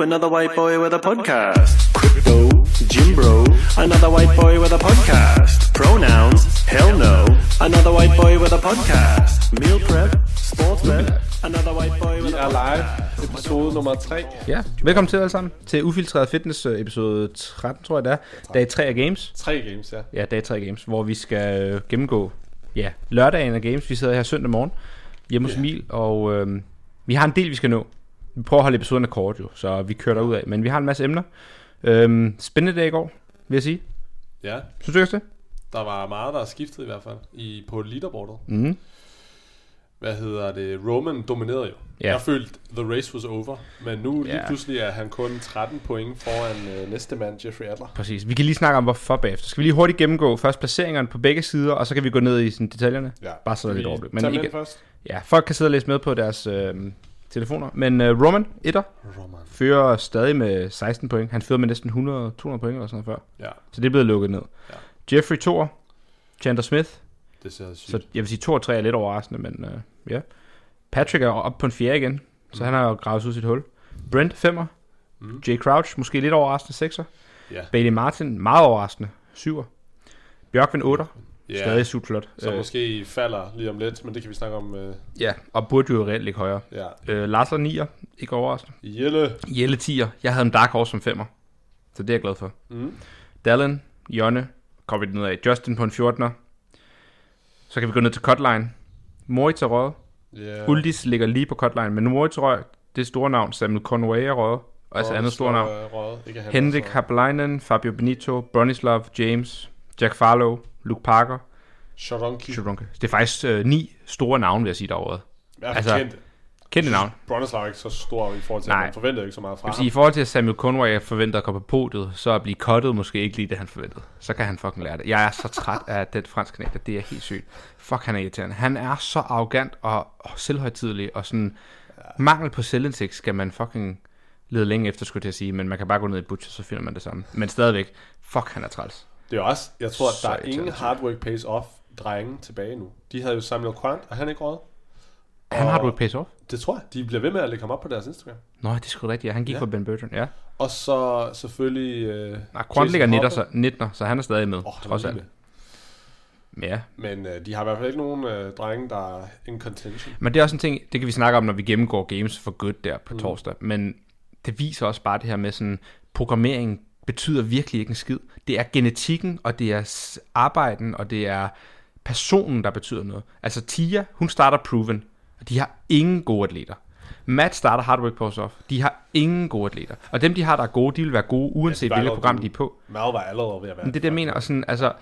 Ooh, another white boy with a podcast. Crypto, Jim Bro, another white boy with a podcast. Pronouns, hell no, another white boy with a podcast. Meal prep, sports bet, another white boy Vi with a er live, podcast. episode nummer 3. Ja, velkommen til alle sammen til Ufiltreret Fitness øh, episode 13, tror jeg det er. Dag 3 af Games. 3 games, ja. Ja, dag 3 af Games, hvor vi skal øh, gennemgå ja, lørdagen af Games. Vi sidder her søndag morgen hjemme hos. Emil, og øh, vi har en del, vi skal nå. Vi prøver at holde episoderne kort jo, så vi kører derud af. Men vi har en masse emner. Øhm, spændende dag i går, vil jeg sige. Ja, Synes du også det? der var meget, der er skiftet i hvert fald i, på leaderboardet. Mm. Hvad hedder det? Roman dominerede jo. Ja. Jeg følte, the race was over. Men nu lige Ja. pludselig er han kun 13 point foran øh, næste mand, Jeffrey Adler. Præcis. Vi kan lige snakke om, hvorfor bagefter. Skal vi lige hurtigt gennemgå først placeringerne på begge sider, og så kan vi gå ned i sådan, detaljerne? Ja. Bare så der lidt overblik. Men ikke, først? ja, folk kan sidde og læse med på deres øh, telefoner. Men øh, Roman, etter, Roman. fører stadig med 16 point. Han fører med næsten 100, 200 point eller sådan noget før. Ja, Så det er blevet lukket ned. Ja. Jeffrey Thor, Chandler Smith. det ser sygt. Så jeg vil sige, 2 og 3 er lidt overraskende, men øh, ja. Patrick er op på en fjerde igen, så han har gravet ud sit hul. Brent, 5'er. Mm. Jay Crouch, måske lidt overraskende, 6'er. Ja. Bailey Martin, meget overraskende, 7'er. Bjørkvind, 8'er. Ja, Stadig super flot. så Øh, måske falder lige om lidt, men det kan vi snakke om. Øh, Ja, og burde jo reelt ligge højere. ja. Øh, Lars er 9'er, ikke overraskende. Jelle. Jelle 10'er, jeg havde en Dark Horse som 5'er. Så det er jeg glad for. Mm. Dallin, Jonne, kommer vi ned af. Justin på en 14'er. Så kan vi gå ned til Cutline. Moritz er røget. Ja. Uldis ligger lige på Cutline, men Moritz røg. Det store navn, Samuel Conway er røget. Og altså andet store navn. Han, Henrik altså. Hablainen, Fabio Benito, Bronislav, James, Jack Farlow, Luke Parker. Chudrunke. Det er faktisk øh, ni store navne, vil jeg sige, derovre. Ja, Altså, altså, kendte. Kendte navn. Bronislav er ikke så stor i forhold til, Nej. at man forventer ikke så meget fra Jeg ham. sige, i forhold til at Samuel Conway forventer at komme på podiet, så at blive cuttet måske ikke lige det, han forventede. Så kan han fucking lære det. Jeg er så træt af den franske knæk, det er helt sygt. Fuck, han er irriterende. Han er så arrogant og, og selvhøjtidlig, og sådan mangel på selvindsigt skal man fucking lede længe efter, skulle jeg til at sige, men man kan bare gå ned i butcher, så finder man det samme. Men stadigvæk, fuck, han er træls. Det er også, jeg tror, at der er ingen hard work pays off drenge tilbage nu. De havde jo Samuel Quant, og han er ikke råd. Han har du pace off? Det tror jeg. De bliver ved med at lægge ham op på deres Instagram. Nå, det er sgu rigtigt. Han gik Ja. for Ben Bertrand, ja. Og så selvfølgelig... Øh, Nej, Quant ligger Jason 19, Hopper. så, 19, så han er stadig med, oh, trods alt. Ja. Men øh, de har i hvert fald ikke nogen øh, drenge, der er in contention. Men det er også en ting, det kan vi snakke om, når vi gennemgår games for good der på mm. torsdag. Men det viser også bare det her med sådan, programmering betyder virkelig ikke en skid. Det er genetikken, og det er arbejden, og det er personen, der betyder noget. Altså Tia, hun starter Proven, og de har ingen gode atleter. Matt starter Hard Work Post Off. De har ingen gode atleter. Og dem, de har, der er gode, de vil være gode, uanset var hvilket program de er på. Mal var allerede ved at være... Men det er jeg mener. Og sådan, altså,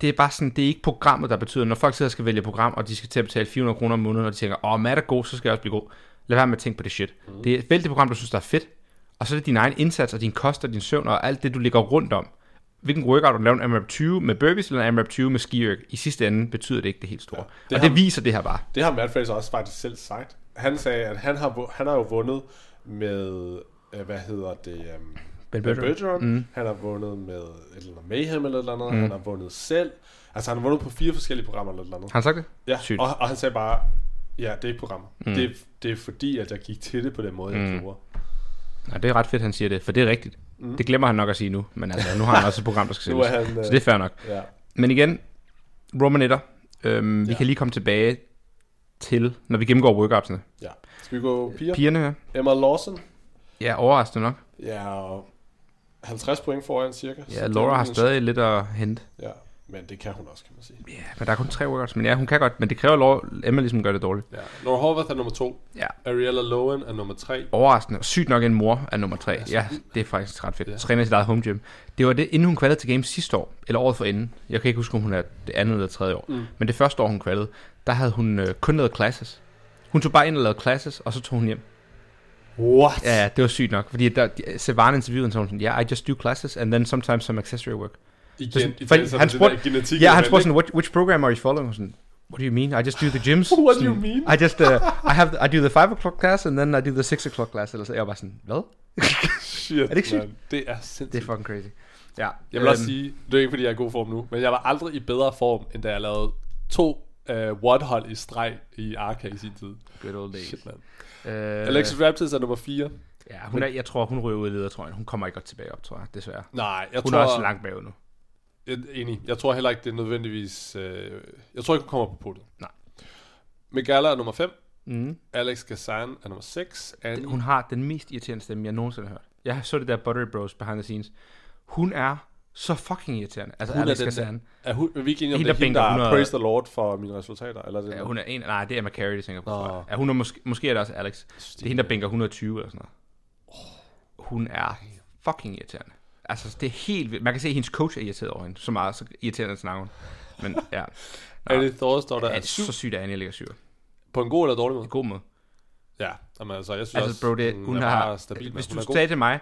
det er bare sådan, det er ikke programmet, der betyder, når folk sidder og skal vælge program, og de skal til at betale 400 kroner om måneden, og de tænker, åh, Matt er god, så skal jeg også blive god. Lad være med at tænke på det shit. Mm. Det er vælg det program, du synes, der er fedt, og så er det din egen indsats, og din kost, og din søvn, og alt det, du ligger rundt om. Hvilken workout du laver en AMRAP 20 med burpees, eller en AMRAP 20 med ski -erg. I sidste ende betyder det ikke det helt store. Ja, det og har- det viser det her bare. Det har Matt Fraser også faktisk selv sagt. Han sagde, at han har, han har jo vundet med... Øh, hvad hedder det? Um, Ben Ben Bertrand. Bergeron. Mm. Han har vundet med et eller andet Mayhem eller et eller andet. Mm. Han har vundet selv. Altså han har vundet på fire forskellige programmer eller et eller andet. Han sagt det? Ja, Sygt. og, og han sagde bare, ja, det er ikke programmer. Mm. Det, er- det er fordi, at jeg gik til det på den måde, jeg Mm. gjorde. Nej, det er ret fedt, han siger det, for det er rigtigt. Mm. Det glemmer han nok at sige nu, men altså, nu har han også et program, der skal sælges. han, øh, Så det er fair nok. Ja. Men igen, Roman Etter, øhm, vi Ja. kan lige komme tilbage til, når vi gennemgår workoutsene. ja. Skal vi gå piger? Pigerne her, Emma Lawson. ja, overraskende nok. Ja, og 50 point foran cirka. Ja, Laura har stadig lidt at hente. Ja, men det kan hun også, kan man sige. Ja, men der er kun tre workouts. Men ja, hun kan godt, men det kræver, at Laura, Emma ligesom gør det dårligt. Ja. Nora Horvath er nummer to. Ja. Ariella Lowen er nummer tre. Overraskende. Sygt nok en mor er nummer tre. Ja, det er faktisk ret fedt. Ja. Træner sit eget home gym. Det var det, inden hun kvalede til Games sidste år, eller året for inden. Jeg kan ikke huske, om hun er det andet eller tredje år. Mm. Men det første år, hun kvalede, der havde hun øh, kun lavet classes. Hun tog bare ind og lavede classes, og så tog hun hjem. What? Ja, ja, det var sygt nok. Fordi der, de- Sevane interviewede hende, så hun sådan, yeah, I just do classes, and then sometimes some accessory work. Igen, Så, i fordi han spurgte, genetik. ja, han spurgte sådan, What, which program are you following? Sådan, What do you mean? I just do the gyms. What do Sådan, you mean? I just, uh, I have, I do the 5 o'clock class, and then I do the 6 o'clock class. Eller så jeg var bare sådan, hvad? Shit, Er det ikke sygt? man. Det er sindssygt. Det er fucking crazy. Ja. Jeg vil også sige, det er ikke fordi, jeg er i god form nu, men jeg var aldrig i bedre form, end da jeg lavede to uh, one-hold i streg i Arca i sin tid. Good old days. Shit, man. Uh, Alexis Raptors er nummer 4. Ja, hun er, jeg tror, hun ryger ud i ledertrøjen. Hun kommer ikke godt tilbage op, tror jeg, desværre. Nej, jeg Hun tror... er også langt bagud nu. Jeg er enig. Jeg tror heller ikke, det er nødvendigvis... Øh, jeg tror ikke, hun kommer på podiet. Nej. Megala er nummer 5. Mm. Alex Kazan er nummer 6. Annie. Hun har den mest irriterende stemme, jeg nogensinde har hørt. Jeg så det der Buttery Bros behind the scenes. Hun er så fucking irriterende. Altså, Hun er Alex den Kazan. Er hun, er vi ikke enige om, det er hende, der er 100 praise the Lord for mine resultater? Eller er det Ja, hun er en, nej, det er McCary, det tænker på. Jeg. Ja, hun er måske, måske er det også Alex. Det er hende, der bænker 120 eller sådan noget. Hun er fucking irriterende. Altså, det er helt vildt. Man kan se, at hendes coach er irriteret over hende. Så meget, så irriterende snakker hun. Men ja, Annie Thor står der er det så sygt, at Annie ligger syv. på en god eller dårlig måde. En god måde. Ja, jamen, altså, jeg synes Altså, også, bro, det, hun, hun har, stabil. hvis du sagde til mig,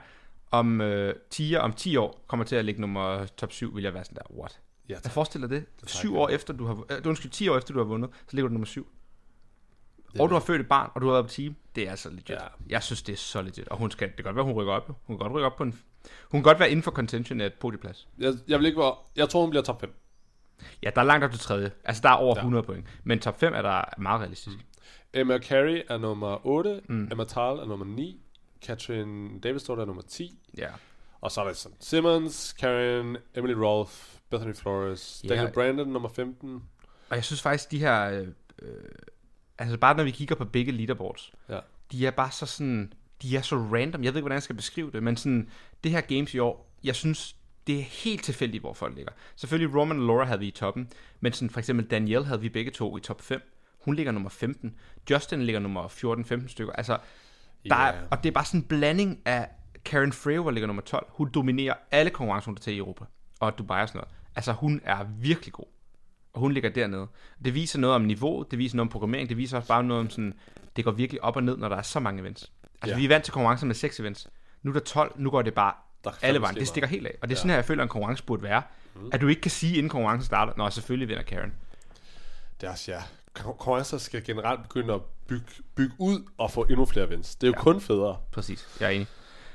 om øh, 10, om 10 år kommer til at ligge nummer top 7, vil jeg være sådan der, what? Ja, Jeg tak. forestiller det. tager 7 jeg år efter du har, øh, undskyld, 10 år efter du har vundet, så ligger du nummer 7. Det Og du har født et barn, og du har været på team. Det er altså legit. Ja. Jeg synes, det er så legit. Og hun skal, det kan godt være, hun rykker op. Hun kan godt rykke op på en... Hun kan godt være inden for contention af et podieplads. Jeg, jeg, vil ikke være, jeg tror, hun bliver top 5. Ja, der er langt op til tredje. Altså, der er over Ja. 100 point. Men top 5 er der meget realistisk. Emma Carey er nummer 8. Mm. Emma Tal er nummer 9. Catherine Davis er nummer 10. Ja. Og så er der sådan Simmons, Karen, Emily Rolfe, Bethany Flores, Ja. Daniel Brandon nummer 15. Og jeg synes faktisk, de her... Øh, øh, altså, bare når vi kigger på begge leaderboards, Ja. de er bare så sådan... De er så random. Jeg ved ikke, hvordan jeg skal beskrive det, men sådan... Det her games i år, jeg synes, det er helt tilfældigt, hvor folk ligger. Selvfølgelig Roman og Laura havde vi i toppen, men sådan for eksempel Danielle havde vi begge to i top 5. Hun ligger nummer 15. Justin ligger nummer 14-15 stykker. Altså, der er, Ja. og det er bare sådan en blanding af Karen Frewer ligger nummer 12. Hun dominerer alle konkurrencer, hun er til i Europa. Og Dubai og sådan noget. Altså, hun er virkelig god. Og hun ligger dernede. Det viser noget om niveau, det viser noget om programmering, det viser også bare noget om sådan, det går virkelig op og ned, når der er så mange events. Altså, Ja. vi er vant til konkurrencer med 6 events. Nu er der 12, nu går det bare Der er alle vejen. Det stikker helt af. Og det er Ja. sådan her, jeg føler, en konkurrence burde være. Mm. At du ikke kan sige, inden konkurrencen starter, Nå, selvfølgelig vinder Karen. Det er også, ja. Kon- Konkurrencer skal generelt begynde at bygge, bygge ud og få endnu flere events. Det er jo. Ja. kun federe. Præcis, jeg er enig.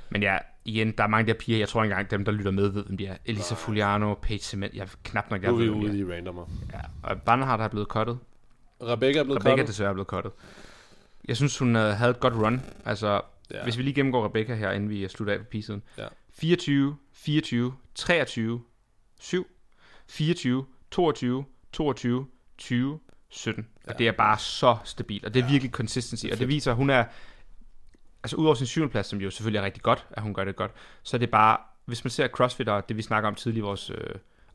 Men ja, igen, der er mange der piger, jeg tror engang, dem der lytter med, ved, hvem de er. Elisa Fuliano, Paige Cement, jeg er knap nok, Nu er vi ude er. i randomer. Ja, og Barnhart er blevet cuttet. Rebecca er blevet Rebecca er cuttet. desværre blevet cuttet. Jeg synes, hun uh, havde et godt run. Altså, Ja. hvis vi lige gennemgår Rebecca her, inden vi slutter af på p-siden. Ja. 24, 24, 23, 7, 24, 22, 22, 20, 17. Ja. Og det er bare så stabilt, og det er ja. virkelig consistency, og det viser, at hun er, altså udover sin syvende plads, som jo selvfølgelig er rigtig godt, at hun gør det godt, så er det bare, hvis man ser CrossFit, og det vi snakker om tidligere i vores øh,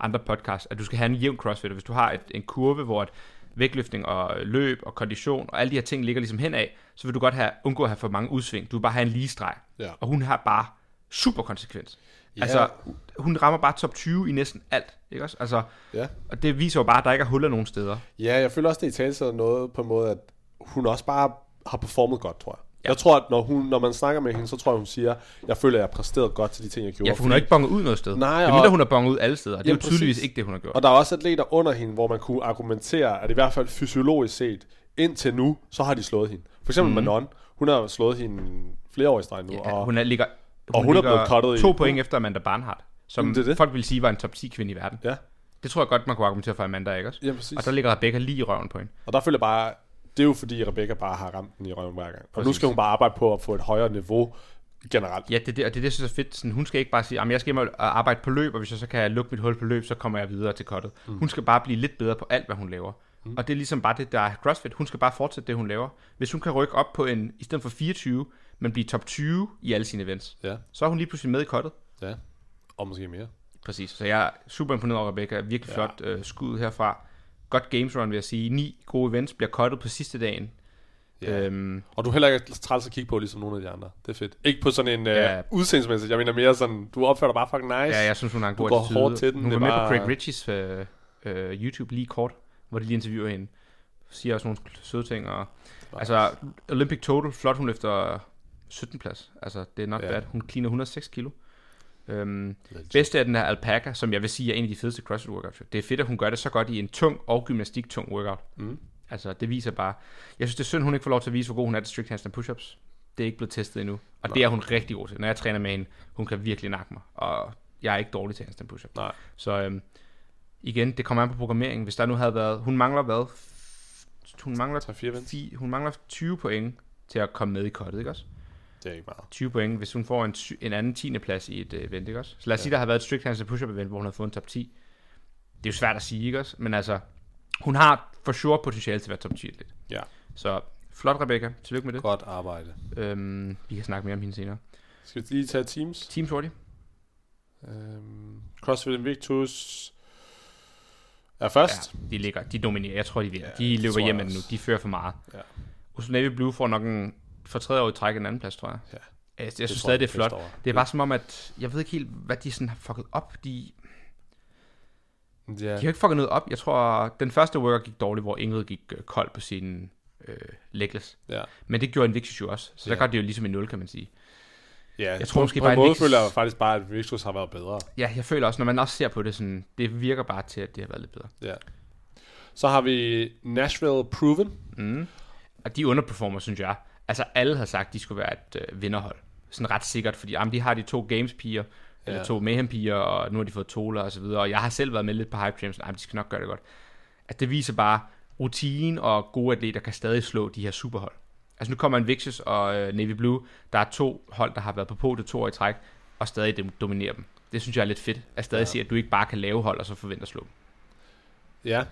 andre podcast, at du skal have en jævn CrossFit, hvis du har et, en kurve, hvor at vægtløftning og løb og kondition og alle de her ting ligger ligesom henad, så vil du godt have, undgå at have for mange udsving. Du vil bare have en lige streg. Ja. Og hun har bare super konsekvens. Ja. Altså, hun rammer bare top 20 i næsten alt, ikke også? Altså, Ja. og det viser jo bare, at der ikke er huller nogen steder. Ja, jeg føler også, det i tale noget på en måde, at hun også bare har performet godt, tror jeg. Ja. Jeg tror, at når, hun, når man snakker med hende, så tror jeg, hun siger, jeg føler, at jeg har præsteret godt til de ting, jeg gjorde. Ja, for hun har ikke bonget ud noget sted. Nej, det er og- mindre, hun har bonget ud alle steder. Det er jo tydeligvis præcis. ikke det, hun har gjort. Og der er også atleter under hende, hvor man kunne argumentere, at i hvert fald fysiologisk set, indtil nu, så har de slået hende. For eksempel mm. Manon, hun har slået hende flere år i streg nu. Ja, og hun er, ligger, hun, og hun er ligger blevet cuttet i- to point efter Amanda Barnhart, som Jamen, det er det. folk vil sige var en top 10 kvinde i verden. Ja, Det tror jeg godt, man kunne argumentere for Amanda, ikke også? ja, præcis. Og der ligger Rebecca lige i røven på hende. Og der føler jeg bare, det er jo fordi, Rebecca bare har ramt den i røven hver gang. Og nu Præcis. skal hun bare arbejde på at få et højere niveau generelt. Ja, det er det, og det, er det jeg synes er fedt. Sådan, hun skal ikke bare sige, at jeg skal hjem og arbejde på løb, og hvis jeg så kan lukke mit hul på løb, så kommer jeg videre til kottet. Mm. Hun skal bare blive lidt bedre på alt, hvad hun laver. Mm. Og det er ligesom bare det, der er CrossFit. Hun skal bare fortsætte det, hun laver. Hvis hun kan rykke op på en, i stedet for 24, men blive top 20 i alle sine events, Ja, så er hun lige pludselig med i kottet. ja. Og måske mere. Præcis. Så jeg er super imponeret over Rebecca. Virkelig Ja. flot øh, skud herfra. Godt games run, vil jeg sige. Ni gode events bliver kottet på sidste dagen. Ja. Øhm, Og du er heller ikke træls at kigge på, ligesom nogle af de andre. Det er fedt. Ikke på sådan en Ja. uh, udseendemæssigt. Jeg mener mere sådan, du opfører dig bare fucking nice. Ja, jeg synes, hun har en Du god går attitude. hårdt til den, Hun det var med bare- på Craig Richies øh, øh, YouTube lige kort, hvor de lige interviewer hende. Siger også nogle søde ting. Og, altså, Olympic Total, flot hun efter 17. plads. Altså, det er not ja. bad. Hun cleaner 106 kilo. Øhm, bedste er den her alpaca, som jeg vil sige er en af de fedeste CrossFit workouts. Det er fedt, at hun gør det så godt i en tung og gymnastik-tung workout. Mm. Altså, det viser bare... Jeg synes, det er synd, hun ikke får lov til at vise, hvor god hun er til strict handstand push-ups. Det er ikke blevet testet endnu. Og Nej. det er hun rigtig god til. Når jeg træner med hende, hun kan virkelig nakke mig. Og jeg er ikke dårlig til handstand push-ups. Nej. Så øhm, igen, det kommer an på programmeringen. Hvis der nu havde været... Hun mangler hvad? Hun mangler, 3-4 events. fi, hun mangler 20 point til at komme med i kottet, ikke også? Det er ikke meget. 20 point, hvis hun får en, en anden 10. plads i et uh, event, ikke også? Så lad os ja. sige, der har været et strict handstand push-up event, hvor hun har fået en top 10. Det er jo svært at sige, ikke også? Men altså, hun har for sure potentiale til at være top 10 lidt. Ja. Så flot, Rebecca. Tillykke med det. Godt arbejde. Øhm, vi kan snakke mere om hende senere. Skal vi lige tage teams? Team Shorty. Øhm, CrossFit Invictus er først. Ja, de ligger, de dominerer. Jeg tror, de vinder. Ja, de løber hjem med nu. De fører for meget. Ja. Uso Navy Blue får nok en, for tredje år i træk en anden plads, tror jeg. Ja. Jeg, jeg Det synes stadig, det er flot. over. Det er bare som om, at jeg ved ikke helt, hvad de sådan har fucket op. De, Ja. de har ikke fucket noget op. Jeg tror, den første worker gik dårligt, hvor Ingrid gik øh, kold på sin øh, legless. ja. Men det gjorde Invictus jo også. Så der Ja. går det jo ligesom i nul, kan man sige. ja. Jeg tror på, måske på bare, en måde Invictus- føler jeg faktisk bare, at Invictus har været bedre. Ja, jeg føler også, når man også ser på det, sådan, det virker bare til, at det har været lidt bedre. Ja. Så har vi Nashville Proven. Mm. Og de underperformer, synes jeg. Altså, alle har sagt, at de skulle være et øh, vinderhold. Sådan ret sikkert, fordi jamen, de har de to Games-piger, eller Ja. to Mayhem-piger, og nu har de fået Tola og så videre. Og jeg har selv været med lidt på hype trains, jamen, de skal nok gøre det godt. At det viser bare, rutine og gode atleter kan stadig slå de her superhold. Altså nu kommer Invictus og øh, Navy Blue, der er to hold, der har været på podiet to år i træk, og stadig dem dominerer dem. Det synes jeg er lidt fedt, at stadig. Ja. se, at du ikke bare kan lave hold, og så forvente at slå dem. Ja,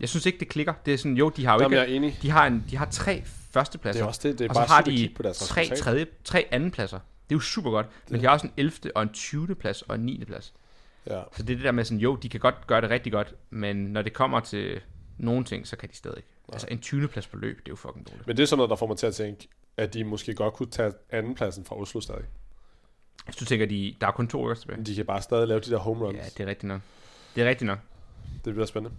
Jeg synes ikke, det klikker. Det er sådan, jo, de har jo Jamen, ikke... jeg er enig. De har, en, de har tre Det førstepladser. er også det. Det er og så bare har de på deres tre, tredje, tre andenpladser. Det er jo super godt. Men de har også en 11. og en 20. plads og en 9. plads. Ja. Så det er det der med sådan, jo, de kan godt gøre det rigtig godt, men når det kommer til nogle ting, så kan de stadig ikke. Altså en 20. plads på løb, det er jo fucking dårligt. Men det er sådan noget, der får mig til at tænke, at de måske godt kunne tage andenpladsen fra Oslo stadig. Hvis du tænker, de, der er kun to tilbage. De kan bare stadig lave de der home runs. Ja, det er rigtigt nok. Det er rigtigt nok. Det bliver spændende.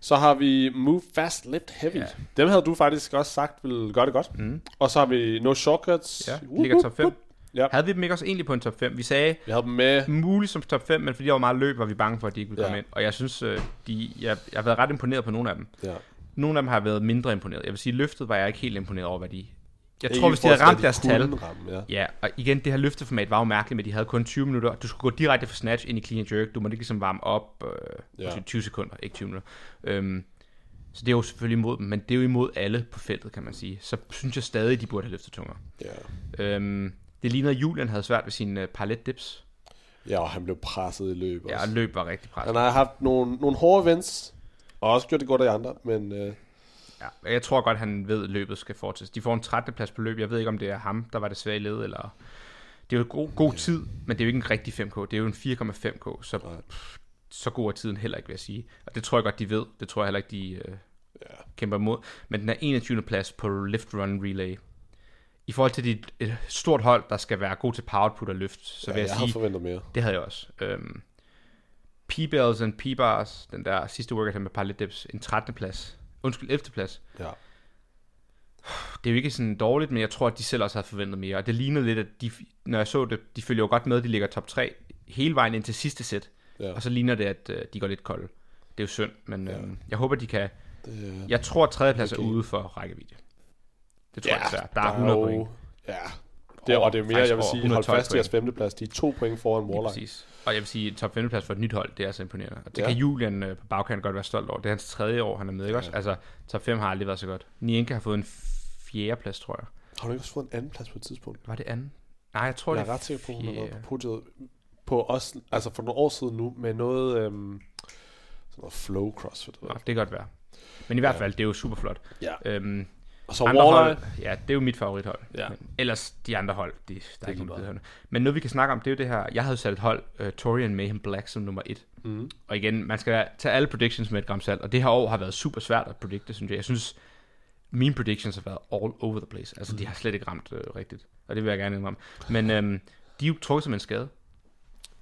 Så har vi Move Fast, Lift Heavy. Ja. Dem havde du faktisk også sagt ville gøre det godt. Mm. Og så har vi No Shortcuts. Ja, ligger top 5. whoop. Ja. Havde vi dem ikke også egentlig på en top 5? Vi sagde, Vi havde dem med. muligt som top 5, men fordi der var meget løb, var vi bange for, at de ikke ville Ja. komme ind. Og jeg synes, øh, de, jeg, jeg har været ret imponeret på nogle af dem. Ja. Nogle af dem har været mindre imponeret. Jeg vil sige, løftet var jeg ikke helt imponeret over, hvad de... Jeg tror, hvis de havde ramt deres de tal... Ramme, ja. Ja, og igen, det her løfteformat var jo mærkeligt, men de havde kun 20 minutter. Du skulle gå direkte fra snatch ind i clean and jerk. Du måtte ikke ligesom varme op øh, Ja. ja. 20 sekunder, ikke 20 minutter. Øhm, så det er jo selvfølgelig imod dem, men det er jo imod alle på feltet, kan man sige. Så synes jeg stadig, de burde have løftet tungere. ja. Øhm, det ligner, at Julian havde svært ved sine uh, parlet dips. Ja, og han blev presset i løb Ja, også. og løb var rigtig presset. Han har haft nogle, nogle hårde events, og også gjort det godt af andre, men øh, Ja, jeg tror godt, han ved, at løbet skal fortsættes. De får en 13. plads på løb. Jeg ved ikke, om det er ham, der var det svage led, eller... Det er jo god, god tid, men det er jo ikke en rigtig 5K. Det er jo en 4,5K, så pff, så god er tiden heller ikke, vil jeg sige. Og det tror jeg godt, de ved. Det tror jeg heller ikke, de øh, ja. kæmper imod. Men den er 21. plads på lift run relay. I forhold til dit, et stort hold, der skal være god til power output og løft, så ja, vil jeg, jeg sige, forventet mere. det havde jeg også. Øhm, P-bells and P-bars, den der sidste workout med parallel dips, en 13. plads. Undskyld, 11. plads. Ja. Det er jo ikke sådan dårligt, men jeg tror, at de selv også havde forventet mere. Og det lignede lidt, at de, når jeg så det, de følger jo godt med, de ligger top 3 hele vejen ind til sidste sæt. ja. Og så ligner det, at øh, de går lidt kolde. Det er jo synd, men Ja. øhm, jeg håber, de kan... Det, Jeg tror, at tredjeplads Okay. er ude for rækkevidde. Det tror ja, jeg desværre. Der er 100 jo- point. Ja. Det, og det er mere, jeg vil sige, hold 112 fast i jeres femteplads. De er to point foran Warlock. præcis. Og jeg vil sige, top 5. plads for et nyt hold, det er altså imponerende. Og det Ja. ja. kan Julian øh, på bagkanten godt være stolt over. Det er hans tredje år, han er med, ikke Ja. også? Altså, top 5 har aldrig været så godt. Nienke har fået en fjerde plads, tror jeg. Har du ikke også fået en anden plads på et tidspunkt? Var det anden? Nej, jeg tror, jeg det er ret sikker på, at hun har været på podiet på os, altså for nogle år siden nu, med noget, øhm, sådan noget flow crossfit. Nå, det kan godt være. Men i hvert Ja. fald, det er jo super flot. Ja. Øhm, Og så andre hold, ja, det er jo mit favorithold. Ja. Men ellers, de andre hold, de, der er er ikke bedre. Men noget, vi kan snakke om, det er jo det her. Jeg havde sat et hold, uh, Torian Mayhem Black, som nummer et. Mm. Og igen, man skal tage alle predictions med et gram salt. Og det her år har været super svært at predikte, synes jeg. Jeg synes, mine predictions har været all over the place. Altså, Mm. de har slet ikke ramt øh, rigtigt. Og det vil jeg gerne indrømme. Men øhm, de er jo trukket som en skade.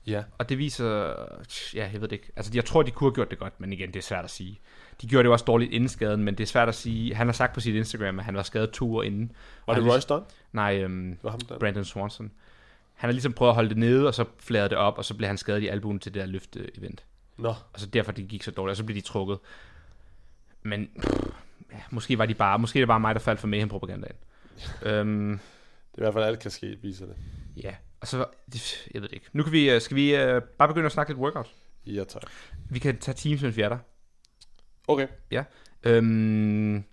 Ja. Og det viser, ja, jeg ved det ikke. Altså, jeg tror, de kunne have gjort det godt, men igen, det er svært at sige. De gjorde det jo også dårligt inden skaden, men det er svært at sige. Han har sagt på sit Instagram, at han var skadet to uger inden. Var det Royce Dunn? Nej, øhm, Det var ham der. Brandon Swanson. Han har ligesom prøvet at holde det nede, og så fladede det op, og så blev han skadet i albuen til det der løfte-event. Nå, Og så derfor det gik så dårligt, og så blev de trukket. Men pff, ja, måske var de bare, måske er det bare mig, der faldt for Mayhem propagandaen. øhm, det er i hvert fald alt kan ske, viser det. ja, og så, jeg ved det ikke. Nu kan vi, øh, skal vi øh, bare begynde at snakke lidt workout. Ja, tak. Vi kan tage teams, mens vi er der. Okay. Øhm,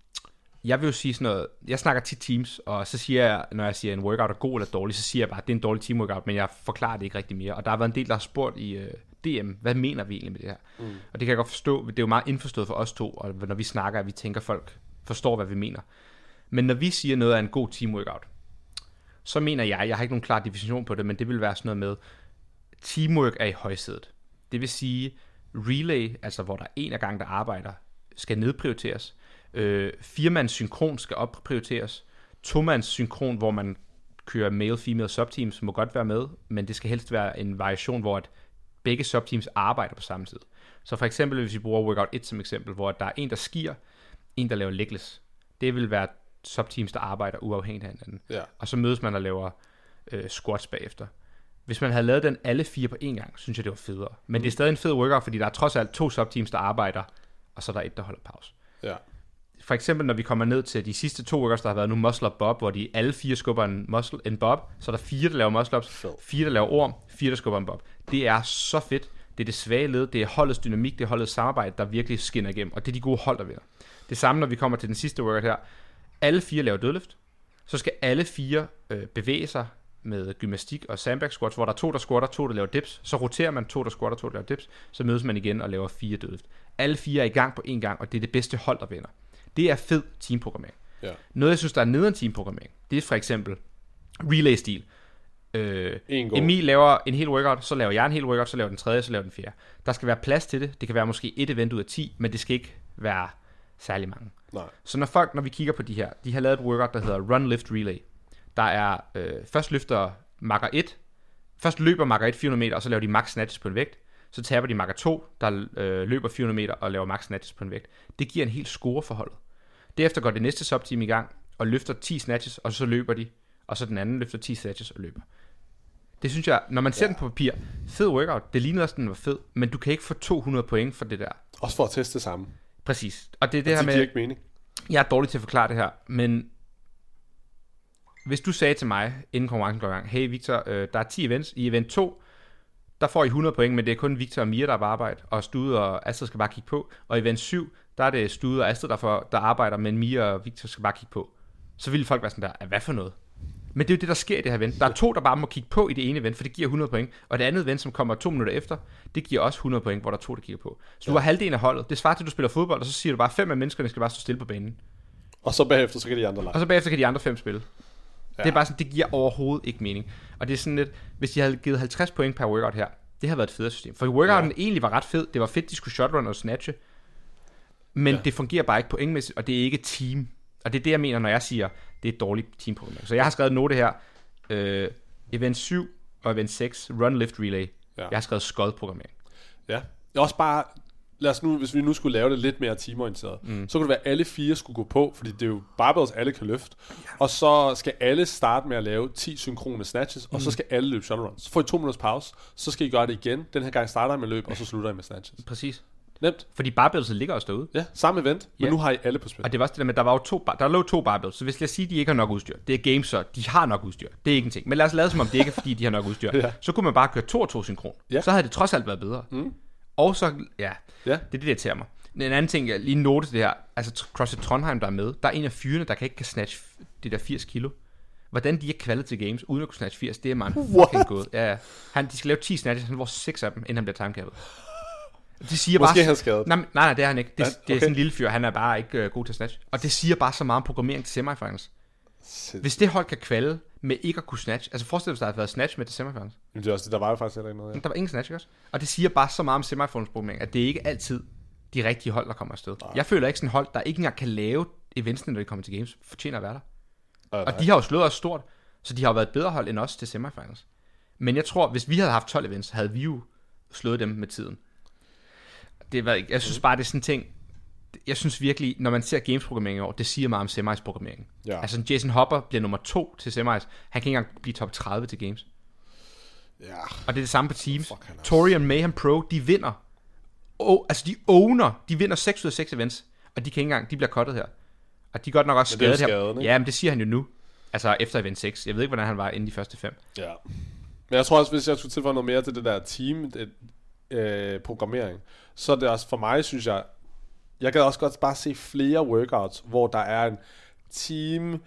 jeg vil jo sige sådan noget, jeg snakker tit teams, og så siger jeg, når jeg siger, at en workout er god eller dårlig, så siger jeg bare, at det er en dårlig team workout, men jeg forklarer det ikke rigtig mere. Og der har været en del, der har spurgt i uh, DM, hvad mener vi egentlig med det her? Mm. Og det kan jeg godt forstå, det er jo meget indforstået for os to, og når vi snakker, at vi tænker, at folk forstår, hvad vi mener. Men når vi siger noget er en god team workout, så mener jeg, jeg har ikke nogen klar definition på det, men det vil være sådan noget med, teamwork er i højsædet. Det vil sige, relay, altså hvor der er en af gangen, der arbejder, skal nedprioriteres. Øh, firmands synkron skal opprioriteres. Tomands synkron, hvor man kører male-female subteams, må godt være med, men det skal helst være en variation, hvor at begge subteams arbejder på samme tid. Så for eksempel, hvis vi bruger workout 1 som eksempel, hvor der er en, der skier, en, der laver legless. Det vil være subteams, der arbejder uafhængigt af hinanden. Ja. Og så mødes man og laver øh, squats bagefter. Hvis man havde lavet den alle fire på én gang, synes jeg, det var federe. Men mm. det er stadig en fed workout, fordi der er trods alt to subteams, der arbejder, så er der et, der holder pause. Ja. For eksempel, når vi kommer ned til de sidste to workouts, der har været nu muscle up bob, hvor de alle fire skubber en, muscle, en bob, så er der fire, der laver muscle ups, Fed. fire, der laver orm, fire, der skubber en bob. Det er så fedt. Det er det svage led, det er holdets dynamik, det er holdets samarbejde, der virkelig skinner igennem, og det er de gode hold, der vinder. Det samme, når vi kommer til den sidste workout her. Alle fire laver dødløft, så skal alle fire øh, bevæge sig med gymnastik og sandbag squats, hvor der er to, der squatter, to, der laver dips. Så roterer man to, der squatter, to, der laver dips. Så mødes man igen og laver fire dødløft. Alle fire er i gang på én gang, og det er det bedste hold, der vinder. Det er fed teamprogrammering. Ja. Noget, jeg synes, der er nederen teamprogrammering, det er for eksempel relay-stil. Øh. Emil laver en hel workout, så laver jeg en hel workout, så laver den tredje, så laver den fjerde. Der skal være plads til det. Det kan være måske et event ud af 10, men det skal ikke være særlig mange. Nej. Så når folk, når vi kigger på de her, de har lavet et workout, der hedder Run Lift Relay. Der er, øh, først løfter marker 1, først løber marker 1 400 meter, og så laver de max snatches på en vægt. Så taber de marker 2, der øh, løber 400 meter og laver max snatches på en vægt. Det giver en helt score for holdet. Derefter går det næste subteam i gang og løfter 10 snatches, og så løber de. Og så den anden løfter 10 snatches og løber. Det synes jeg, når man ser ja. den på papir, fed workout, det ligner også, den var fed, men du kan ikke få 200 point for det der. Også for at teste det samme. Præcis. Og det er det Det, her det giver med, ikke mening. jeg er dårlig til at forklare det her, men hvis du sagde til mig, inden konkurrencen går i gang, hey Victor, øh, der er 10 events, i event 2, der får I 100 point, men det er kun Victor og Mia, der er på arbejde, og Stude og Astrid skal bare kigge på. Og i event 7, der er det Stude og Astrid, der, får, der arbejder, men Mia og Victor skal bare kigge på. Så ville folk være sådan der, "Ah, hvad for noget? Men det er jo det, der sker i det her event. Der er to, der bare må kigge på i det ene event, for det giver 100 point. Og det andet event, som kommer to minutter efter, det giver også 100 point, hvor der er to, der kigger på. Så du har halvdelen af holdet. Det svarer til, at du spiller fodbold, og så siger du bare, fem af menneskerne skal bare stå stille på banen. Og så bagefter, så kan de andre lege. Og så bagefter kan de andre fem spille. Ja. Det er bare sådan, det giver overhovedet ikke mening. Og det er sådan lidt, hvis de havde givet 50 point per workout her, det havde været et federe system. For workouten ja. egentlig var ret fed. Det var fedt, de skulle shotrun og snatche. Men ja. Det fungerer bare ikke pointmæssigt, og det er ikke team. Og det er det, jeg mener, når jeg siger, det er et dårligt teamprogram. Så jeg har skrevet en note her. Øh, event 7 og event 6, run, lift, relay. Ja. Jeg har skrevet skodprogrammering. Ja. Det er også bare, lad os nu, hvis vi nu skulle lave det lidt mere teamorienteret, mm. så kunne det være, at alle fire skulle gå på, fordi det er jo barbells, alle kan løfte. Ja. Og så skal alle starte med at lave 10 synkrone snatches, mm. og så skal alle løbe shuttle runs. Så får I to minutters pause, så skal I gøre det igen. Den her gang starter I med løb, og så slutter I med snatches. Præcis. Nemt. Fordi barbellset ligger også derude. Ja, samme event, men Ja. nu har I alle på spil. Og det var også det der med, der var jo to, bar- der lå to barbells, så hvis jeg siger, at de ikke har nok udstyr, det er games, så de har nok udstyr. Det er ikke en ting. Men lad os lade som om, det ikke er, fordi de har nok udstyr. Ja. Så kunne man bare køre to og to synkron. Ja. Så havde det trods alt været bedre. Mm. Og så, ja, Ja. det er det, der irriterer mig. En anden ting, jeg lige note det her, altså CrossFit Trondheim, der er med, der er en af fyrene, der kan ikke kan snatch det der 80 kilo. Hvordan de er kvalet til games, uden at kunne snatch 80, det er mig fucking god. Ja. Han, de skal lave 10 snatches, han får 6 af dem, inden han bliver timecappet. Det siger Måske bare, han skadet. Nej, nej, nej, det er han ikke. Det, Ja, okay. det er sådan en lille fyr, han er bare ikke øh, god til snatch. Og det siger bare så meget om programmering til semifinals. Sindssygt. Hvis det hold kan kvalde med ikke at kunne snatch, altså forestil dig, hvis der havde været snatch med til semifinals. Men det er også det, der var jo faktisk heller ikke noget. Ja. Der var ingen snatch, ikke også? Og det siger bare så meget om semifinals programmering, at det er ikke altid de rigtige hold, der kommer afsted. Nej. Jeg føler ikke sådan et hold, der ikke engang kan lave eventsene, når de kommer til games, fortjener at være der. Og, Og de har jo slået os stort, så de har jo været et bedre hold end os til semifinals. Men jeg tror, hvis vi havde haft 12 events, havde vi jo slået dem med tiden. Det var, jeg synes bare, det er sådan en ting, jeg synes virkelig, når man ser gamesprogrammering i år, det siger meget om semis programmering. Ja. Altså Jason Hopper bliver nummer to til semis. Han kan ikke engang blive top 30 til games. ja. Og det er det samme på teams. Han er- Torian Mayhem Pro, de vinder. Oh, altså de owner, de vinder 6 ud af 6 events, og de kan ikke engang, de bliver cuttet her. Og de er godt nok også jo skadet her. Ja, men det siger han jo nu. Altså efter event 6. Jeg ved ikke, hvordan han var inden de første fem. Ja. Men jeg tror også, hvis jeg skulle tilføje noget mere til det der team det, øh, programmering, så er det også for mig, synes jeg, jeg kan også godt bare se flere workouts, hvor der er en team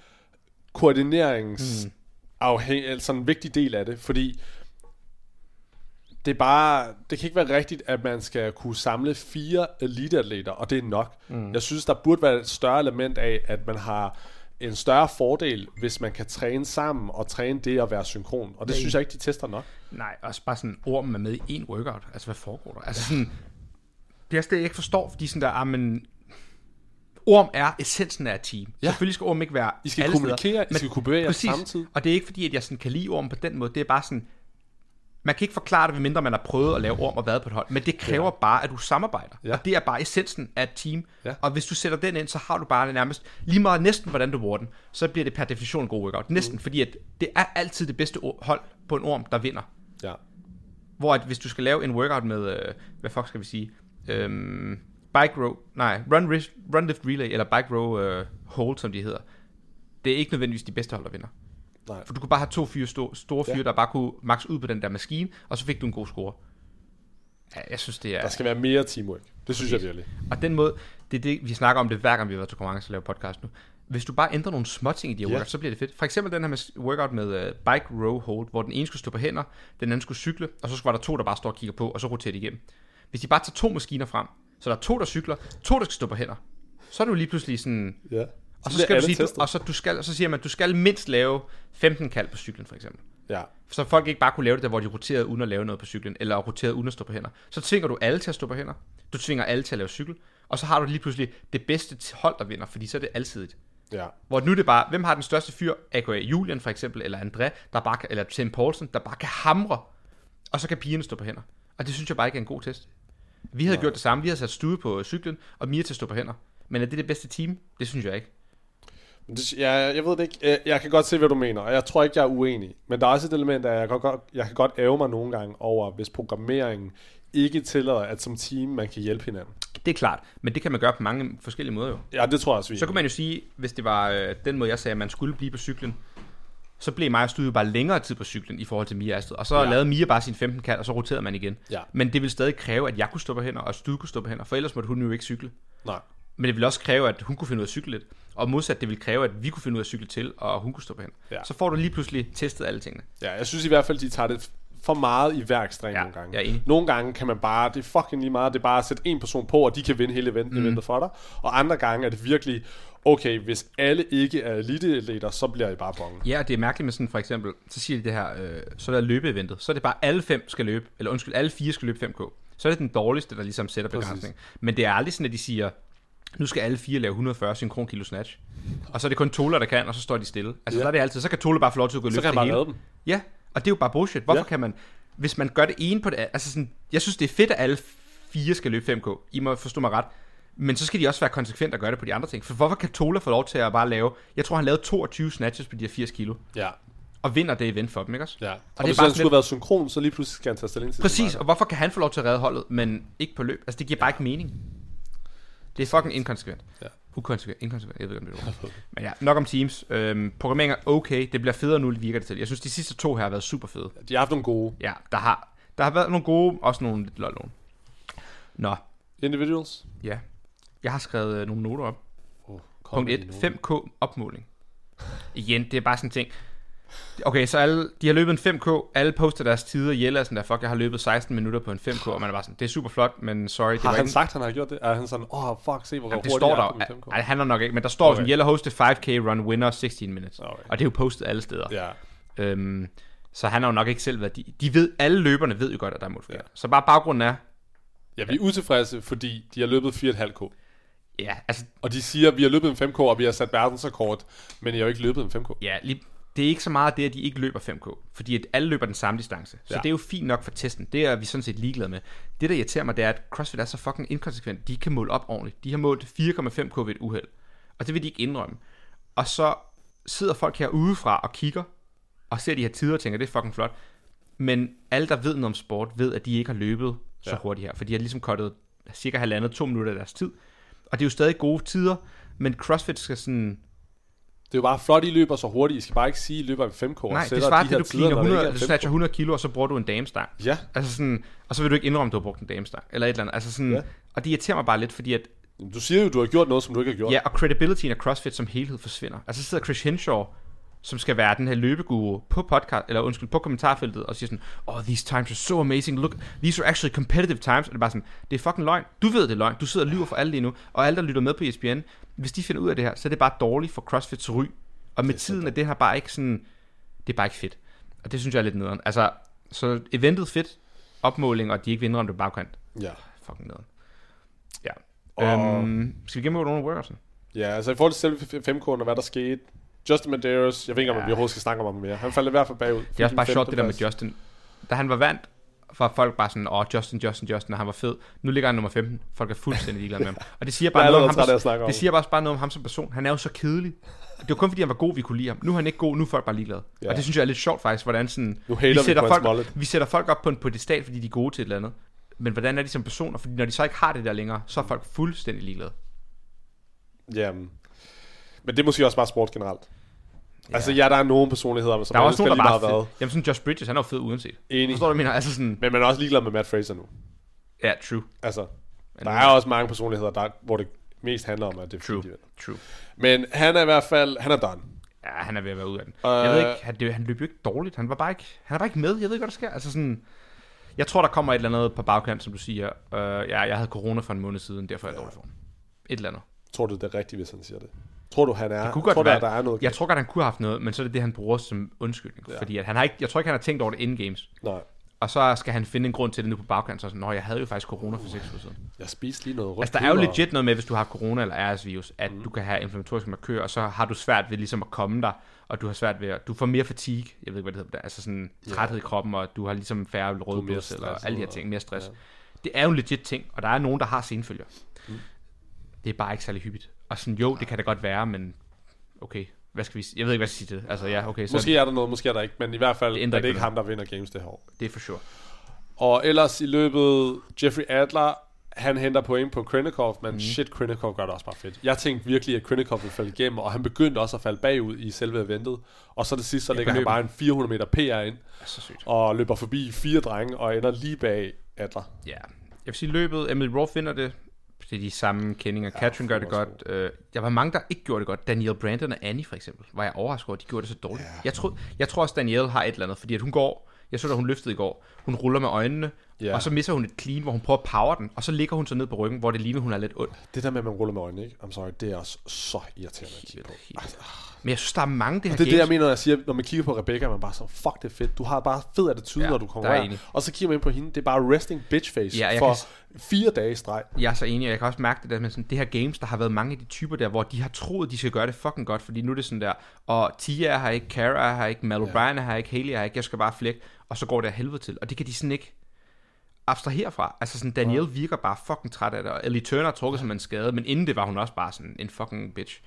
koordinerings mm. afhæng, altså en vigtig del af det, fordi det er bare, det kan ikke være rigtigt, at man skal kunne samle fire eliteatleter, og det er nok. Mm. Jeg synes, der burde være et større element af, at man har en større fordel, hvis man kan træne sammen og træne det at være synkron. Og det Nej. synes jeg ikke, de tester nok. Nej, også bare sådan, ormen er med i en workout. Altså, hvad foregår der? Altså sådan, det er også det, jeg ikke forstår, fordi sådan der, ah, men orm er essensen af et team. Ja. Selvfølgelig skal orm ikke være I skal alle kommunikere, steder, I skal kunne bevæge samtidig. Og det er ikke fordi, at jeg sådan kan lide orm på den måde. Det er bare sådan, man kan ikke forklare det, medmindre man har prøvet at lave orm og været på et hold. Men det kræver ja. bare, at du samarbejder. Ja. Og det er bare essensen af et team. Ja. Og hvis du sætter den ind, så har du bare nærmest lige meget næsten, hvordan du bruger den. Så bliver det per definition en god workout. Næsten, mm. fordi at det er altid det bedste hold på en orm, der vinder. Ja. Hvor at hvis du skal lave en workout med, øh, hvad fuck skal vi sige, øhm, bike row, nej, run, run lift relay, eller bike row øh, hold, som de hedder, det er ikke nødvendigvis de bedste hold, der vinder. Nej. For du kunne bare have to fyre, sto- store fyre, Ja. der bare kunne max ud på den der maskine, og så fik du en god score. Ja, jeg synes, det er... Der skal være mere teamwork. Det synes jeg Præcis. virkelig. Og den måde, det er det, vi snakker om det hver gang vi har været til konkurrence og laver podcast nu. Hvis du bare ændrer nogle små ting i de her Ja. workouts, så bliver det fedt. For eksempel den her med workout med uh, bike row hold, hvor den ene skulle stå på hænder, den anden skulle cykle, og så var der to, der bare står og kigger på, og så roterer de igennem. Hvis de bare tager to maskiner frem, så der er to, der cykler, to, der skal stå på hænder, så er du lige pludselig sådan... Ja. Og så skal du sige, du, og så, du skal, så siger man, at du skal mindst lave 15 kald på cyklen, for eksempel. Ja. Så folk ikke bare kunne lave det der, hvor de roterede uden at lave noget på cyklen, eller roterede uden at stå på hænder. Så tvinger du alle til at stå på hænder. Du tvinger alle til at lave cykel. Og så har du lige pludselig det bedste hold, der vinder, fordi så er det alsidigt. Ja. Hvor nu er det bare, hvem har den største fyr? AKA Julian for eksempel, eller André, der bare kan, eller Tim Poulsen, der bare kan hamre, og så kan pigerne stå på hænder. Og det synes jeg bare ikke er en god test. Vi havde Nej. gjort det samme. Vi havde sat Stude på cyklen, og Mia til at stå på hænder. Men er det det bedste team? Det synes jeg ikke. Det, jeg, jeg ved det ikke. Jeg, kan godt se, hvad du mener, og jeg tror ikke, jeg er uenig. Men der er også et element at jeg kan godt, jeg kan godt æve mig nogle gange over, hvis programmeringen ikke tillader, at som team, man kan hjælpe hinanden. Det er klart, men det kan man gøre på mange forskellige måder jo. Ja, det tror jeg også, vi Så kunne man jo sige, hvis det var øh, den måde, jeg sagde, at man skulle blive på cyklen, så blev Stude jo bare længere tid på cyklen i forhold til Mia Astrid. Og så Ja. lavede Mia bare sin 15 kald, og så roterede man igen. Ja. Men det ville stadig kræve, at jeg kunne stå på hænder, og Stude kunne stå på hænder, for ellers måtte hun jo ikke cykle. Nej. Men det ville også kræve, at hun kunne finde ud af at cykle lidt. Og modsat, det ville kræve, at vi kunne finde ud af at cykle til, og hun kunne stå på hænder. Ja. Så får du lige pludselig testet alle tingene. Ja, jeg synes i hvert fald, de tager det for meget i hver ekstrem Ja, nogle gange. jeg er enig. Nogle gange kan man bare, det er fucking lige meget, det er bare at sætte en person på, og de kan vinde hele event, mm. eventet for dig. Og andre gange er det virkelig, okay, hvis alle ikke er eliteatleter, så bliver I bare bonge. Ja, og det er mærkeligt med sådan, for eksempel, så siger de det her, øh, så er der løbeeventet, så er det bare alle fem skal løbe, eller undskyld, alle fire skal løbe 5K. Så er det den dårligste, der ligesom sætter Præcis. begrænsning. Men det er aldrig sådan, at de siger, nu skal alle fire lave 140 synkron kilo snatch. Og så er det kun Tola, der kan, og så står de stille. Altså, Ja. så er det altid, så kan Tola bare få lov til at gå og bare det hele. dem. Ja, og det er jo bare bullshit. Hvorfor ja. kan man, hvis man gør det ene på det, altså sådan, jeg synes, det er fedt, at alle fire skal løbe 5K. I må forstå mig ret. Men så skal de også være konsekvent og gøre det på de andre ting. For hvorfor kan Tola få lov til at bare lave, jeg tror han lavede 22 snatches på de her 80 kilo, Ja, og vinder det event for dem, ikke også? ja. Og, Og det er hvis bare han skulle have været synkron, så lige pludselig skal han tage stilling til Præcis, og hvorfor kan han få lov til at redde holdet, men ikke på løb? Altså, det giver bare ikke mening. Det er fucking inkonsekvent. Ja. Ukonsekvent, inkonsekvent, jeg ved ikke, om det er. Men ja, nok om teams. Øhm, programmering er okay, det bliver federe nu, virker det til. Jeg synes, de sidste to her har været super fede. De har haft nogle gode Ja, der har, der har været nogle gode, også nogle lidt lol nogle. Nå, individuals. ja. Jeg har skrevet øh, nogle noter op. Oh, Punkt 1. 5K opmåling. Igen, det er bare sådan en ting. Okay, så alle, de har løbet en 5K, alle poster deres tider, Jelle er sådan der, fuck, jeg har løbet 16 minutter på en 5K, og man er bare sådan, det er super flot, men sorry, det Har var han ikke... sagt, han har gjort det? Er han sådan, åh, oh, fuck, se hvor Jamen, det står der, er på min jo- 5K? nej, det handler nok ikke, men der står Okay. sådan, Jelle hosted 5K run winner 16 minutes, Okay. og det er jo postet alle steder. Ja, Øhm, så han har jo nok ikke selv været, de, de ved, alle løberne ved jo godt, at der er modificeret. Ja. Ja. Så bare baggrunden er, ja vi er utilfredse, fordi de har løbet 4,5K. Ja, altså, Og de siger, vi har løbet en 5K, og vi har sat verdensrekord, men I har jo ikke løbet en 5K. Ja, lige, det er ikke så meget det, at de ikke løber 5K, fordi at alle løber den samme distance. Så Ja. det er jo fint nok for testen. Det er vi sådan set ligeglade med. Det, der irriterer mig, det er, at CrossFit er så fucking inkonsekvent. De kan måle op ordentligt. De har målt 4,5K ved et uheld. Og det vil de ikke indrømme. Og så sidder folk her udefra og kigger, og ser de her tider og tænker, det er fucking flot. Men alle, der ved noget om sport, ved, at de ikke har løbet så Ja. hurtigt her. For de har ligesom kottet cirka halvandet, to minutter af deres tid. Og det er jo stadig gode tider, men CrossFit skal sådan Det er jo bare flot, I løber så hurtigt. I skal bare ikke sige, at I løber en 5K. og Nej, det svarer de til, at du tider, cleaner når det 100, ikke er du 5K. snatcher 100 kilo, og så bruger du en damestang. Ja, Altså sådan, og så vil du ikke indrømme, at du har brugt en damestang, eller et eller andet. Altså sådan, Ja. Og det irriterer mig bare lidt, fordi at Du siger jo, du har gjort noget, som du ikke har gjort. Ja, og credibilityen af CrossFit som helhed forsvinder. Altså så sidder Chris Henshaw, som skal være den her løbeguru på podcast, eller undskyld, på kommentarfeltet, og siger sådan, oh, these times are so amazing, look, these are actually competitive times, og det er bare sådan, det er fucking løgn, du ved det er løgn, du sidder og lyver for alle lige nu, og alle, der lytter med på ESPN, hvis de finder ud af det her, så er det bare dårligt for CrossFits ry, og med tiden er det her bare ikke sådan, det er bare ikke fedt, og det synes jeg er lidt nederen. Altså, så eventet fedt, opmåling, og de ikke vinder om det er bagkant, Ja. fucking nederen. Ja. Og- Øhm, skal vi gennemgå nogle workouts? Ja, altså i forhold til selve 5 og hvad der skete. Justin Medeiros, jeg ved ikke, om Ja. vi overhovedet skal snakke om ham mere. Han faldt i hvert fald bagud. Det er også bare sjovt, det der med. Justin. Da han var vandt, var folk bare sådan, åh, Justin, Justin, Justin, og han var fed. Nu ligger han nummer 15. Folk er fuldstændig ligeglade med ham. Og det siger er bare noget om ham, om det ham. siger bare, bare noget om ham som person. Han er jo så kedelig. Det var kun fordi, han var god, vi kunne lide ham. Nu er han ikke god, nu er folk bare ligeglade. Ja. Og det synes jeg er lidt sjovt faktisk, hvordan sådan, Nu vi sætter hans folk, vi sætter folk op på en pedestal, fordi de er gode til et eller andet. Men hvordan er de som personer? Fordi når de så ikke har det der længere, så er folk fuldstændig ligeglade. Ja, men det er måske også bare sport generelt. Altså ja, der er nogle personligheder, som Der er også nogen, der bare meget hvad. fed. Jamen sådan Josh Bridges, han er jo fed uanset. Enig. Forstår du, mener? Altså sådan, Men man er også ligeglad med Matt Fraser nu. ja, true. Altså, der er også mange personligheder, der, hvor det mest handler om, at det er True. fordi. True. Men han er i hvert fald, han er done. Ja, han er ved at være ude af den. Øh, jeg ved ikke, han, det, han løb jo ikke dårligt. Han var bare ikke, han er bare ikke med. Jeg ved ikke, hvad der sker. Altså sådan, jeg tror, der kommer et eller andet på bagkant, som du siger. Uh, ja, jeg havde corona for en måned siden, derfor er jeg dårlig for Et eller andet. Tror du, det er rigtigt, hvis han siger det? Tror du, han er? Det kunne tror godt du, være, der er noget? Jeg tror godt, han kunne have haft noget, men så er det det, han bruger som undskyldning. Ja. Fordi at han har ikke, jeg tror ikke, han har tænkt over det inden games. Nej. Og så skal han finde en grund til det nu på bagkant. Så sådan, Nå, jeg havde jo faktisk corona for 6 uger siden. Jeg spiste lige noget rødt Altså, der er jo legit noget med, hvis du har corona eller RS-virus, at mm. du kan have inflammatoriske markører, og så har du svært ved ligesom at komme der, og du har svært ved at, du får mere fatigue, jeg ved ikke, hvad det hedder, altså sådan træthed i kroppen, og du har ligesom færre røde blodceller, og alle de her ting, mere stress. Ja. Det er jo en legit ting, og der er nogen, der har senfølger. Mm. Det er bare ikke særlig hyppigt. Og sådan, jo, det kan da godt være, men okay, hvad skal vi? Jeg ved ikke, hvad jeg skal sige til det. Altså, ja, okay, så Måske er der noget, måske er der ikke, men i hvert fald Det er det ikke ham, der vinder games det her år. det er for sure. Og ellers i løbet, Jeffrey Adler, han henter point på Krinikov, men mm. shit, Krinikov gør det også bare fedt. Jeg tænkte virkelig, at Krinikov ville falde igennem, og han begyndte også at falde bagud i selve eventet. Og så det sidste, så lægger han bare en 400 meter PR ind, Så sygt. og løber forbi fire drenge, og ender lige bag Adler. Ja, jeg vil sige løbet, Emily Roth vinder det. Det er de samme kendinger. Ja, Katrin gør det godt. Øh, der var mange, der ikke gjorde det godt. Danielle Brandon og Annie for eksempel, var jeg overrasket over, de gjorde det så dårligt. Ja. Jeg, tror, jeg tror også, Danielle har et eller andet, fordi at hun går, jeg så da hun løftede i går, hun ruller med øjnene, Ja. og så misser hun et clean, hvor hun prøver at power den, og så ligger hun så ned på ryggen, hvor det ligner, hun er lidt ond. Det der med, at man ruller med øjnene, ikke? I'm sorry, det er også så irriterende at kigge på. Helt. Men jeg synes, der er mange det her Det er det, jeg mener, når jeg siger, når man kigger på Rebecca, er man bare så, fuck det er fedt. Du har bare fed attitude, Ja, når du der er konkurrerer. enig. Og så kigger man ind på hende, det er bare resting bitch face Ja, for kan fire dage i streg. Jeg er så enig, og jeg kan også mærke det der med sådan, det her games, der har været mange af de typer der, hvor de har troet, de skal gøre det fucking godt, fordi nu er det sådan der, og Tia her ikke, Cara er her ikke, Mal O'Brien er her ikke, Haley her ikke, jeg skal bare flække, og så går det af helvede til, og det kan de sådan ikke abstrahere fra. Altså sådan, Danielle virker bare fucking træt af det, og Ellie Turner trukket som en skade, men inden det var hun også bare sådan en fucking bitch.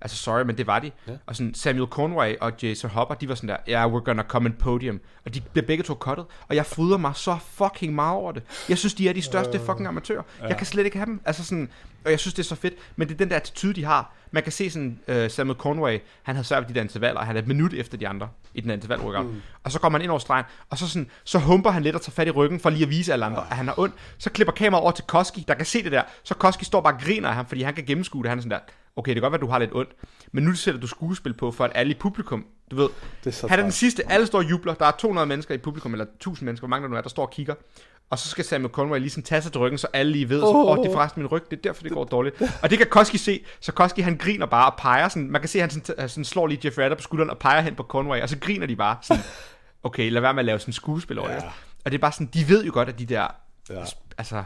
Altså sorry, men det var de. Ja. Og sådan Samuel Conway og Jason Hopper, de var sådan der, ja, yeah, we're gonna come in podium. Og de blev begge to cuttet. Og jeg fryder mig så fucking meget over det. Jeg synes, de er de største fucking amatører. Ja. Jeg kan slet ikke have dem. Altså sådan, og jeg synes, det er så fedt. Men det er den der attitude, de har. Man kan se sådan, uh, Samuel Conway, han havde svært ved de der intervaller, og han er et minut efter de andre i den interval workout. Mm. Og så kommer han ind over stregen, og så, sådan, så humper han lidt og tager fat i ryggen, for lige at vise alle andre, at han er ond. Så klipper kameraet over til Koski, der kan se det der. Så Koski står bare og griner af ham, fordi han kan gennemskue det. Han er sådan der, okay, det kan godt være, du har lidt ondt, men nu sætter du skuespil på, for at alle i publikum, du ved, Det er han er den sidste, alle står og jubler, der er 200 mennesker i publikum, eller 1000 mennesker, hvor mange der nu er, der står og kigger, og så skal Samuel Conway lige sådan tage sig til ryggen, så alle lige ved, åh, oh, oh, det er forresten min ryg, det er derfor, det går dårligt. Og det kan Koski se, så Koski han griner bare og peger sådan, man kan se, at han sådan, sådan slår lige Jeff Radder på skulderen og peger hen på Conway, og så griner de bare sådan, okay, lad være med at lave sådan skuespil over Ja. det. Og det er bare sådan, de ved jo godt, at de der, Ja. altså,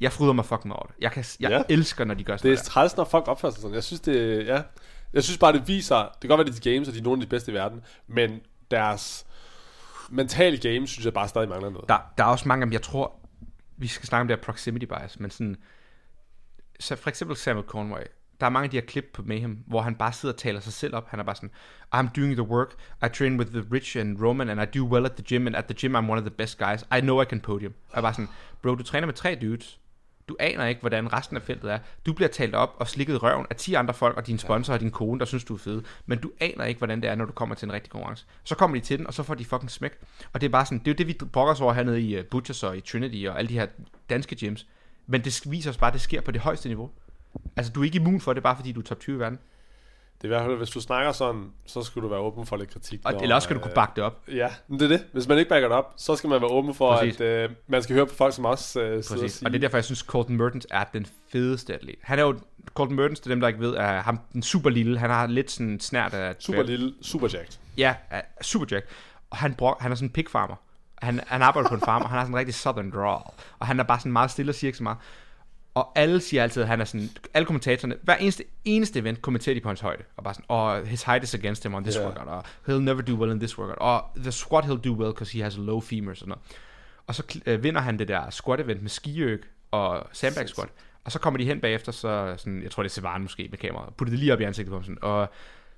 jeg fryder mig fucking over det. Jeg, kan, jeg Ja. elsker, når de gør sådan Det er træls, når folk opfører sig sådan. Jeg synes, det ja. Jeg synes bare, det viser, det kan godt være, det er de games, og de er nogle af de bedste i verden, men deres mental game, synes jeg bare stadig mangler noget. der, der er også mange jeg tror, vi skal snakke om det her proximity bias, men sådan, så for eksempel Samuel Conway, der er mange af de her klip på Mayhem, hvor han bare sidder og taler sig selv op. Han er bare sådan, I'm doing the work, I train with the rich and Roman, and I do well at the gym, and at the gym I'm one of the best guys. I know I can podium. Og jeg er bare sådan, bro, du træner med tre dudes. Du aner ikke, hvordan resten af feltet er. Du bliver talt op og slikket røven af 10 andre folk, og din sponsor og din kone, der synes, du er fed. Men du aner ikke, hvordan det er, når du kommer til en rigtig konkurrence. Så kommer de til den, og så får de fucking smæk. Og det er bare sådan, det er jo det, vi brokker os over hernede i uh, Butchers og i Trinity og alle de her danske gyms. Men det viser os bare, at det sker på det højeste niveau. Altså, du er ikke immun for det, bare fordi du er top 20 i verden. Det er i hvert fald, hvis du snakker sådan, så skal du være åben for lidt kritik. Og, når, eller også skal du kunne øh, bakke det op. Ja, men det er det. Hvis man ikke backer det op, så skal man være åben for, Præcis. at øh, man skal høre på folk, som også øh, sidder og Præcis. siger. Og det er derfor, jeg synes, Colton Mertens er den fedeste atlet. Han er jo, Colton Mertens, til dem, der ikke ved, er ham den super lille. Han har lidt sådan snært af... Super lille, super jacked. Ja, er super jack. Og han, brok, han er sådan en pigfarmer. Han, han arbejder på en farm, og han har sådan en rigtig southern drawl. Og han er bare sådan meget stille og siger ikke så meget. Og alle siger altid, at han er sådan, alle kommentatorerne, hver eneste, eneste event kommenterer de på hans højde. Og bare sådan, oh, his height is against him on this Ja. workout. Og he'll never do well in this workout. Og the squat he'll do well, because he has a low femur. og Sådan noget. Og så øh, vinder han det der squat event med skiøg og sandbag squat. Og så kommer de hen bagefter, så sådan, jeg tror det er Sevan måske med kameraet, putter det lige op i ansigtet på ham sådan, og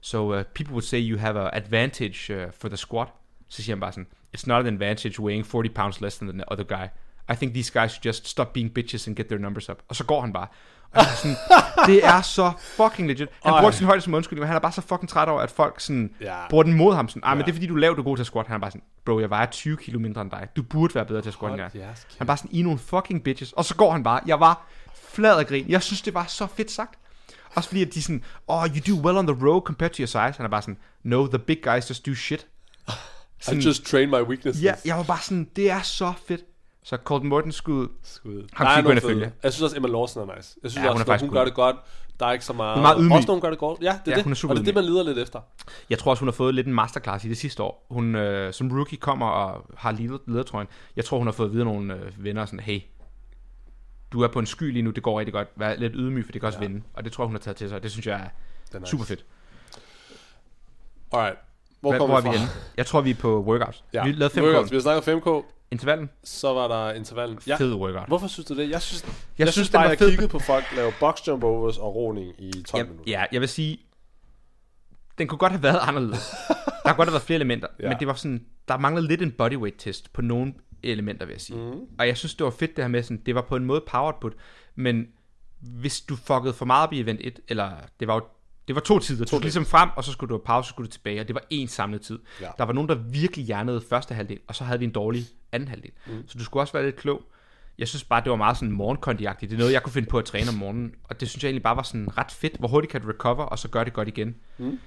so uh, people would say you have an advantage uh, for the squat. Så siger han bare sådan, it's not an advantage weighing 40 pounds less than the other guy. I think these guys should just stop being bitches and get their numbers up. Og så går han bare. Og sådan, det er så fucking legit. Han Ej. bruger sin højde som undskyldning, men han er bare så fucking træt over, at folk sådan, Ja. bruger den mod ham. Sådan, ah, men Ja. det er fordi, du er lav, du er god til at squat. Han er bare sådan, bro, jeg vejer 20 kilo mindre end dig. Du burde være bedre til at squat end jeg. Hold er." jeres kæft. Han er bare sådan, I nogle fucking bitches. Og så går han bare. Jeg var flad af grin. Jeg synes, det var så fedt sagt. Også fordi, at de sådan, oh, you do well on the road compared to your size. Han er bare sådan, no, the big guys just do shit. I just train my weaknesses. Ja, jeg var bare sådan, det er så fedt. Så Colton Morton skulle... Skud. Ham Der er følge. Jeg synes også, Emma Lawson er nice. Jeg synes Ja, også, hun er hun gør det godt. Der er ikke så meget... Hun er meget ydmyg. Også hun gør det godt. Ja, det er Ja, det. hun er super og det er det, man leder lidt efter. Jeg tror også, hun har fået lidt en masterclass i det sidste år. Hun øh, som rookie kommer og har leder, ledertrøjen. Jeg tror, hun har fået videre nogle øh, venner sådan, hey, du er på en sky lige nu, det går rigtig godt. Vær lidt ydmyg, for det kan også Ja. vinde. Og det tror jeg, hun har taget til sig. Det synes jeg er Det er nice. super fedt. Alright. Hvor, Hvor, kommer hvor er vi henne? Jeg tror, vi er på workouts. Ja. Vi lavede 5 Workouts. Vi har snakket 5K. Intervallen, Så var der intervallen. Ja. fed workout. Hvorfor synes du det? Jeg synes, jeg, Jeg synes, synes bare, var jeg kiggede på folk lave box jump overs og roning i 12 Jeg, minutter. ja, jeg vil sige, den kunne godt have været anderledes. Der kunne godt have været flere elementer, Ja. ja. men det var sådan, der manglede lidt en bodyweight test på nogle elementer, vil jeg sige. Mm. Og jeg synes, det var fedt det her med, sådan, det var på en måde powered put, men hvis du fuckede for meget op i event 1, eller det var jo det var to tider. Du skulle ligesom frem, og så skulle du have pause, så skulle du tilbage, og det var en samlet tid. Ja. Der var nogen, der virkelig hjernede første halvdel, og så havde de en dårlig anden halvdel. Mm. Så du skulle også være lidt klog. Jeg synes bare, det var meget sådan morgenkondiagtigt. Det er noget, jeg kunne finde på at træne om morgenen, og det synes jeg egentlig bare var sådan ret fedt. Hvor hurtigt kan du recover, og så gøre det godt igen. Mm.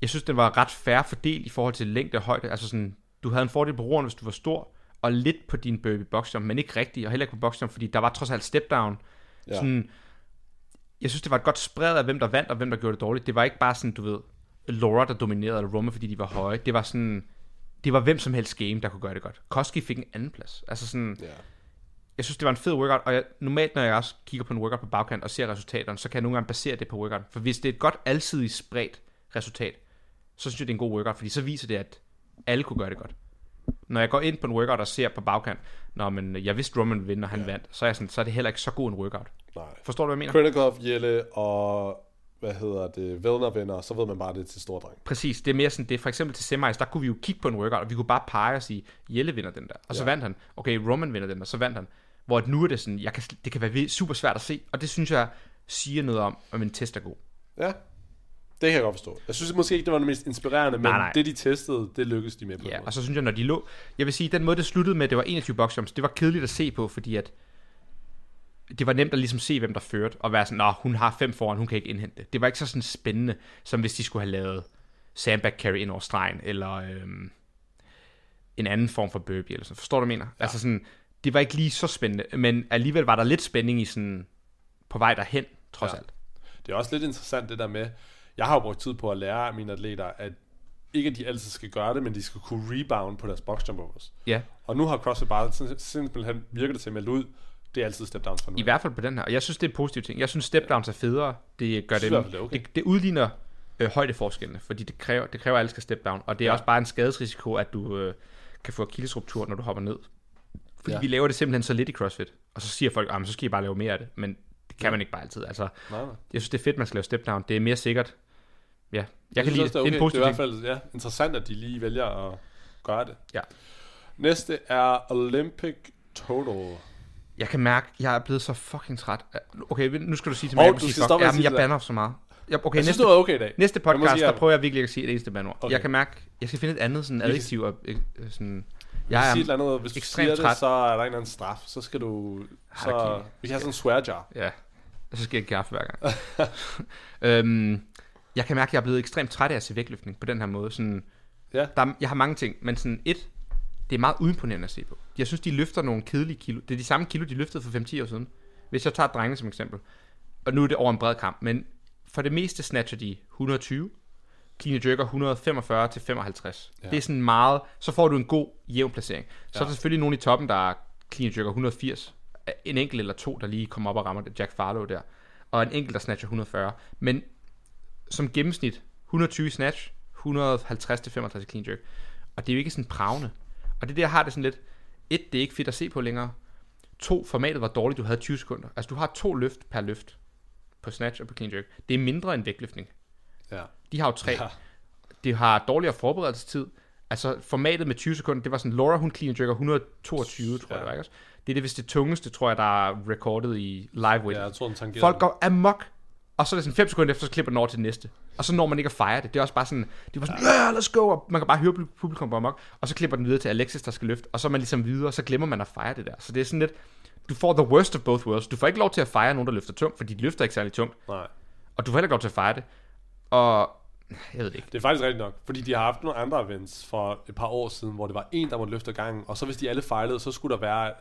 Jeg synes, den var ret færre fordelt i forhold til længde og højde. Altså sådan, du havde en fordel på roeren, hvis du var stor, og lidt på din burpee box jump, men ikke rigtig, og heller ikke på box jump, fordi der var trods alt step down. Ja. Sådan, jeg synes, det var et godt spread af, hvem der vandt, og hvem der gjorde det dårligt. Det var ikke bare sådan, du ved, Laura, der dominerede, eller Roma, fordi de var høje. Det var sådan, det var hvem som helst game, der kunne gøre det godt. Koski fik en anden plads. Altså sådan, Ja. jeg synes, det var en fed workout, og jeg, normalt, når jeg også kigger på en workout på bagkant og ser resultaterne, så kan jeg nogle gange basere det på workout. For hvis det er et godt alsidigt spredt resultat, så synes jeg, det er en god workout, fordi så viser det, at alle kunne gøre det godt. Når jeg går ind på en workout og ser på bagkant, Nå, men jeg vidste, Roman ville vinde, og han ja. vandt, så er, jeg sådan, så er det heller ikke så god en workout. Nej. Forstår du, hvad jeg mener? Kritikov, Jelle og hvad hedder det, vinder, så ved man bare, det er til stor dreng. Præcis, det er mere sådan, det er for eksempel til semis, der kunne vi jo kigge på en workout, og vi kunne bare pege og sige, Jelle vinder den der, og så Ja. vandt han. Okay, Roman vinder den der, så vandt han. Hvor at nu er det sådan, jeg kan, det kan være super svært at se, og det synes jeg siger noget om, om en test er god. Ja, det kan jeg godt forstå. Jeg synes måske ikke, det var det mest inspirerende, men Nej, nej. det de testede, det lykkedes de med på. Ja, måde. og så synes jeg, når de lå... Jeg vil sige, den måde, det sluttede med, det var 21 boxjumps, det var kedeligt at se på, fordi at det var nemt at ligesom se, hvem der førte, og være sådan, nå, hun har fem foran, hun kan ikke indhente det. Det var ikke så sådan spændende, som hvis de skulle have lavet sandbag carry ind over stregen, eller øhm, en anden form for burpee, eller sådan. Forstår du, mener? Ja. Altså sådan, det var ikke lige så spændende, men alligevel var der lidt spænding i sådan, på vej derhen, trods Ja. alt. Det er også lidt interessant det der med, jeg har jo brugt tid på at lære mine atleter, at ikke at de altid skal gøre det, men de skal kunne rebound på deres box jump overs. Ja, Og nu har CrossFit bare sim- simpelthen virker det til at melde ud, det er altid step downs for nu. i hvert fald på den her. Og jeg synes, det er en positiv ting. Jeg synes, step downs er federe. Det gør det, det er okay. det, det udligner øh, højdeforskellene, fordi det kræver, det kræver, at alle skal step down. Og det er Ja. også bare en skadesrisiko, at du øh, kan få akillesruptur, når du hopper ned. Fordi Ja. vi laver det simpelthen så lidt i CrossFit. Og så siger folk, at så skal I bare lave mere af det. Men det kan Ja. man ikke bare altid. Altså, Nej, nej. jeg synes, det er fedt, man skal lave step down. Det er mere sikkert. Ja, jeg, Jeg kan synes lide det. det er, Det er okay. en det er i hvert fald ja, interessant, at de lige vælger at gøre det. Ja. Næste er Olympic Total. Jeg kan mærke, jeg er blevet så fucking træt. Okay, nu skal du sige til mig, Hov, jeg må du sige fuck. at Jamen, jeg det banner så meget. Jeg, okay, Jeg synes, næste, det var okay i dag. Næste Jeg podcast, sige, der at- prøver jeg virkelig ikke at sige et eneste bandord. Okay. Jeg kan mærke, jeg skal finde et andet sådan adjektiv. Og, øh, sådan, Jeg jeg sige et er, eller andet, hvis du ekstremt siger det, træt. så er der en eller anden straf. Så skal du... Så, Okay. vi have sådan en swear jar. ja, så skal jeg kaffe hver gang. øhm, jeg kan mærke, at jeg er blevet ekstremt træt af at se vægtløftning på den her måde. Sådan, Ja. der, er- jeg har mange ting, men sådan et, det er meget uimponerende at se på. Jeg synes, de løfter nogle kedelige kilo. Det er de samme kilo, de løftede for 5-10 år siden. Hvis jeg tager drengene som eksempel, og nu er det over en bred kamp, men for det meste snatcher de 120, clean jerker 145 til 55. Ja. Det er sådan meget, så får du en god jævn placering. Så er Ja. der selvfølgelig nogen i toppen, der er clean jerker 180. En enkelt eller to, der lige kommer op og rammer det. Jack Farlow der. Og en enkelt, der snatcher 140. Men som gennemsnit, 120 i snatch, 150 til 65 i clean jerk. Og det er jo ikke sådan pravende. Og det der har det sådan lidt, et, det er ikke fedt at se på længere. To, formatet var dårligt, du havde 20 sekunder. Altså du har to løft per løft på snatch og på clean jerk. Det er mindre end vægtløftning. Ja. De har jo tre. Ja. Det har dårligere forberedelsestid. Altså formatet med 20 sekunder, det var sådan, Laura hun clean jerker 122, tror jeg Ja. det var, ikke også? Det er det vist det tungeste, tror jeg, der er recordet i live weight. Ja, jeg tror, den Folk går amok, og så er det sådan 5 sekunder efter, så klipper den over til det næste. Og så når man ikke at fejre det. Det er også bare sådan, det var sådan, ja, let's go, og man kan bare høre publikum på amok, og så klipper den videre til Alexis, der skal løfte, og så er man ligesom videre, og så glemmer man at fejre det der. Så det er sådan lidt, du får the worst of both worlds. Du får ikke lov til at fejre nogen, der løfter tungt, fordi de løfter ikke særlig tungt, Nej. og du får heller ikke lov til at fejre det. Og jeg ved det ikke. Det er faktisk rigtigt nok, fordi de har haft nogle andre events for et par år siden, hvor det var en, der måtte løfte gangen, og så hvis de alle fejlede, så skulle der være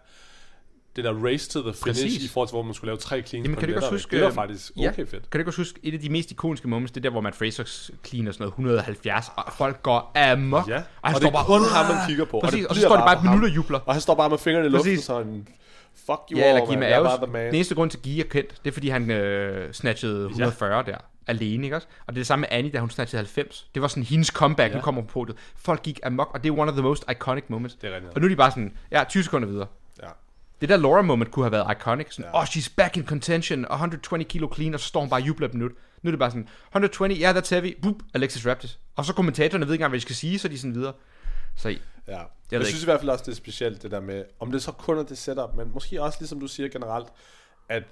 det der race to the finish, Præcis. i forhold til, hvor man skulle lave tre cleans Jamen, på kan du lettervægt. huske, Det var øh, faktisk ja. okay fedt. Kan du ikke også huske, et af de mest ikoniske moments, det er der, hvor Matt Fraser cleaner sådan noget 170, og folk går amok. Ja, og, og det er kun ham, man kigger på, og Præcis, det og, så står de bare bare et minut og jubler. Og han står bare med fingrene i luften, Præcis. sådan, fuck you Ja, eller all, man. Jeg er Aarhus. bare the man. Den eneste grund til, at Gia er kendt, det er, fordi han øh, snatchede 140 der alene, ikke også? Og det er det samme med Annie, da hun snatchede 90. Det var sådan hendes comeback, ja. Ja. nu kommer hun på det. Folk gik amok, og det er one of the most iconic moments. Det er rigtigt. Og nu er de bare sådan, ja, 20 sekunder videre. Ja. Det der Laura moment kunne have været iconic. Sådan, Ja. oh, she's back in contention, 120 kilo clean, og så står hun bare og jubler et minut. Nu er det bare sådan, 120, yeah, that's heavy, boop, Alexis Raptis. Og så kommentatorerne ved ikke engang, hvad de skal sige, så de sådan videre. Så Ja. Jeg, jeg ikke. synes i hvert fald også, det er specielt, det der med, om det så kun er det setup, men måske også, ligesom du siger generelt, at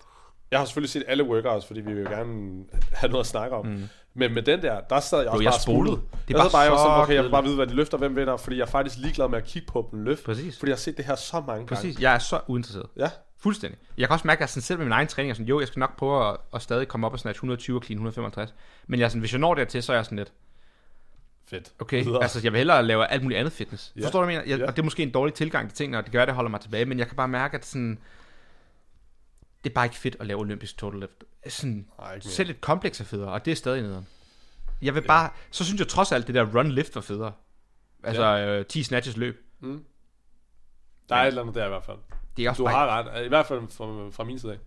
jeg har selvfølgelig set alle workouts, fordi vi vil jo gerne have noget at snakke om. Mm. Men med den der, der sad jeg også jeg bare spolede. Det er jeg bare jeg var så sådan, okay, jeg vil bare vide, hvad de løfter, hvem vinder, fordi jeg er faktisk ligeglad med at kigge på dem løfte. Præcis. Fordi jeg har set det her så mange præcis, gange. jeg er så uinteresseret. Ja, Fuldstændig. Jeg kan også mærke, at jeg sådan selv med min egen træning er sådan, jo, jeg skal nok prøve at, at stadig komme op og snatch 120 og clean 165. Men jeg er sådan, hvis jeg når dertil, så er jeg sådan lidt, fedt. okay, Videre. altså jeg vil hellere lave alt muligt andet fitness. Ja. Forstår du, hvad jeg mener? Jeg, Ja. Og det er måske en dårlig tilgang til tingene, og det gør, at det holder mig tilbage, men jeg kan bare mærke, at sådan, det er bare ikke fedt at lave olympisk total lift. Sådan, ikke mere. selv et kompleks er federe, og det er stadig nederen. Jeg vil bare, så synes jeg trods alt, det der run lift var federe. Altså ja. øh, 10 snatches løb. Der er et eller andet der i hvert fald. Det er også Du bare, har ret, i hvert fald fra, fra min side af.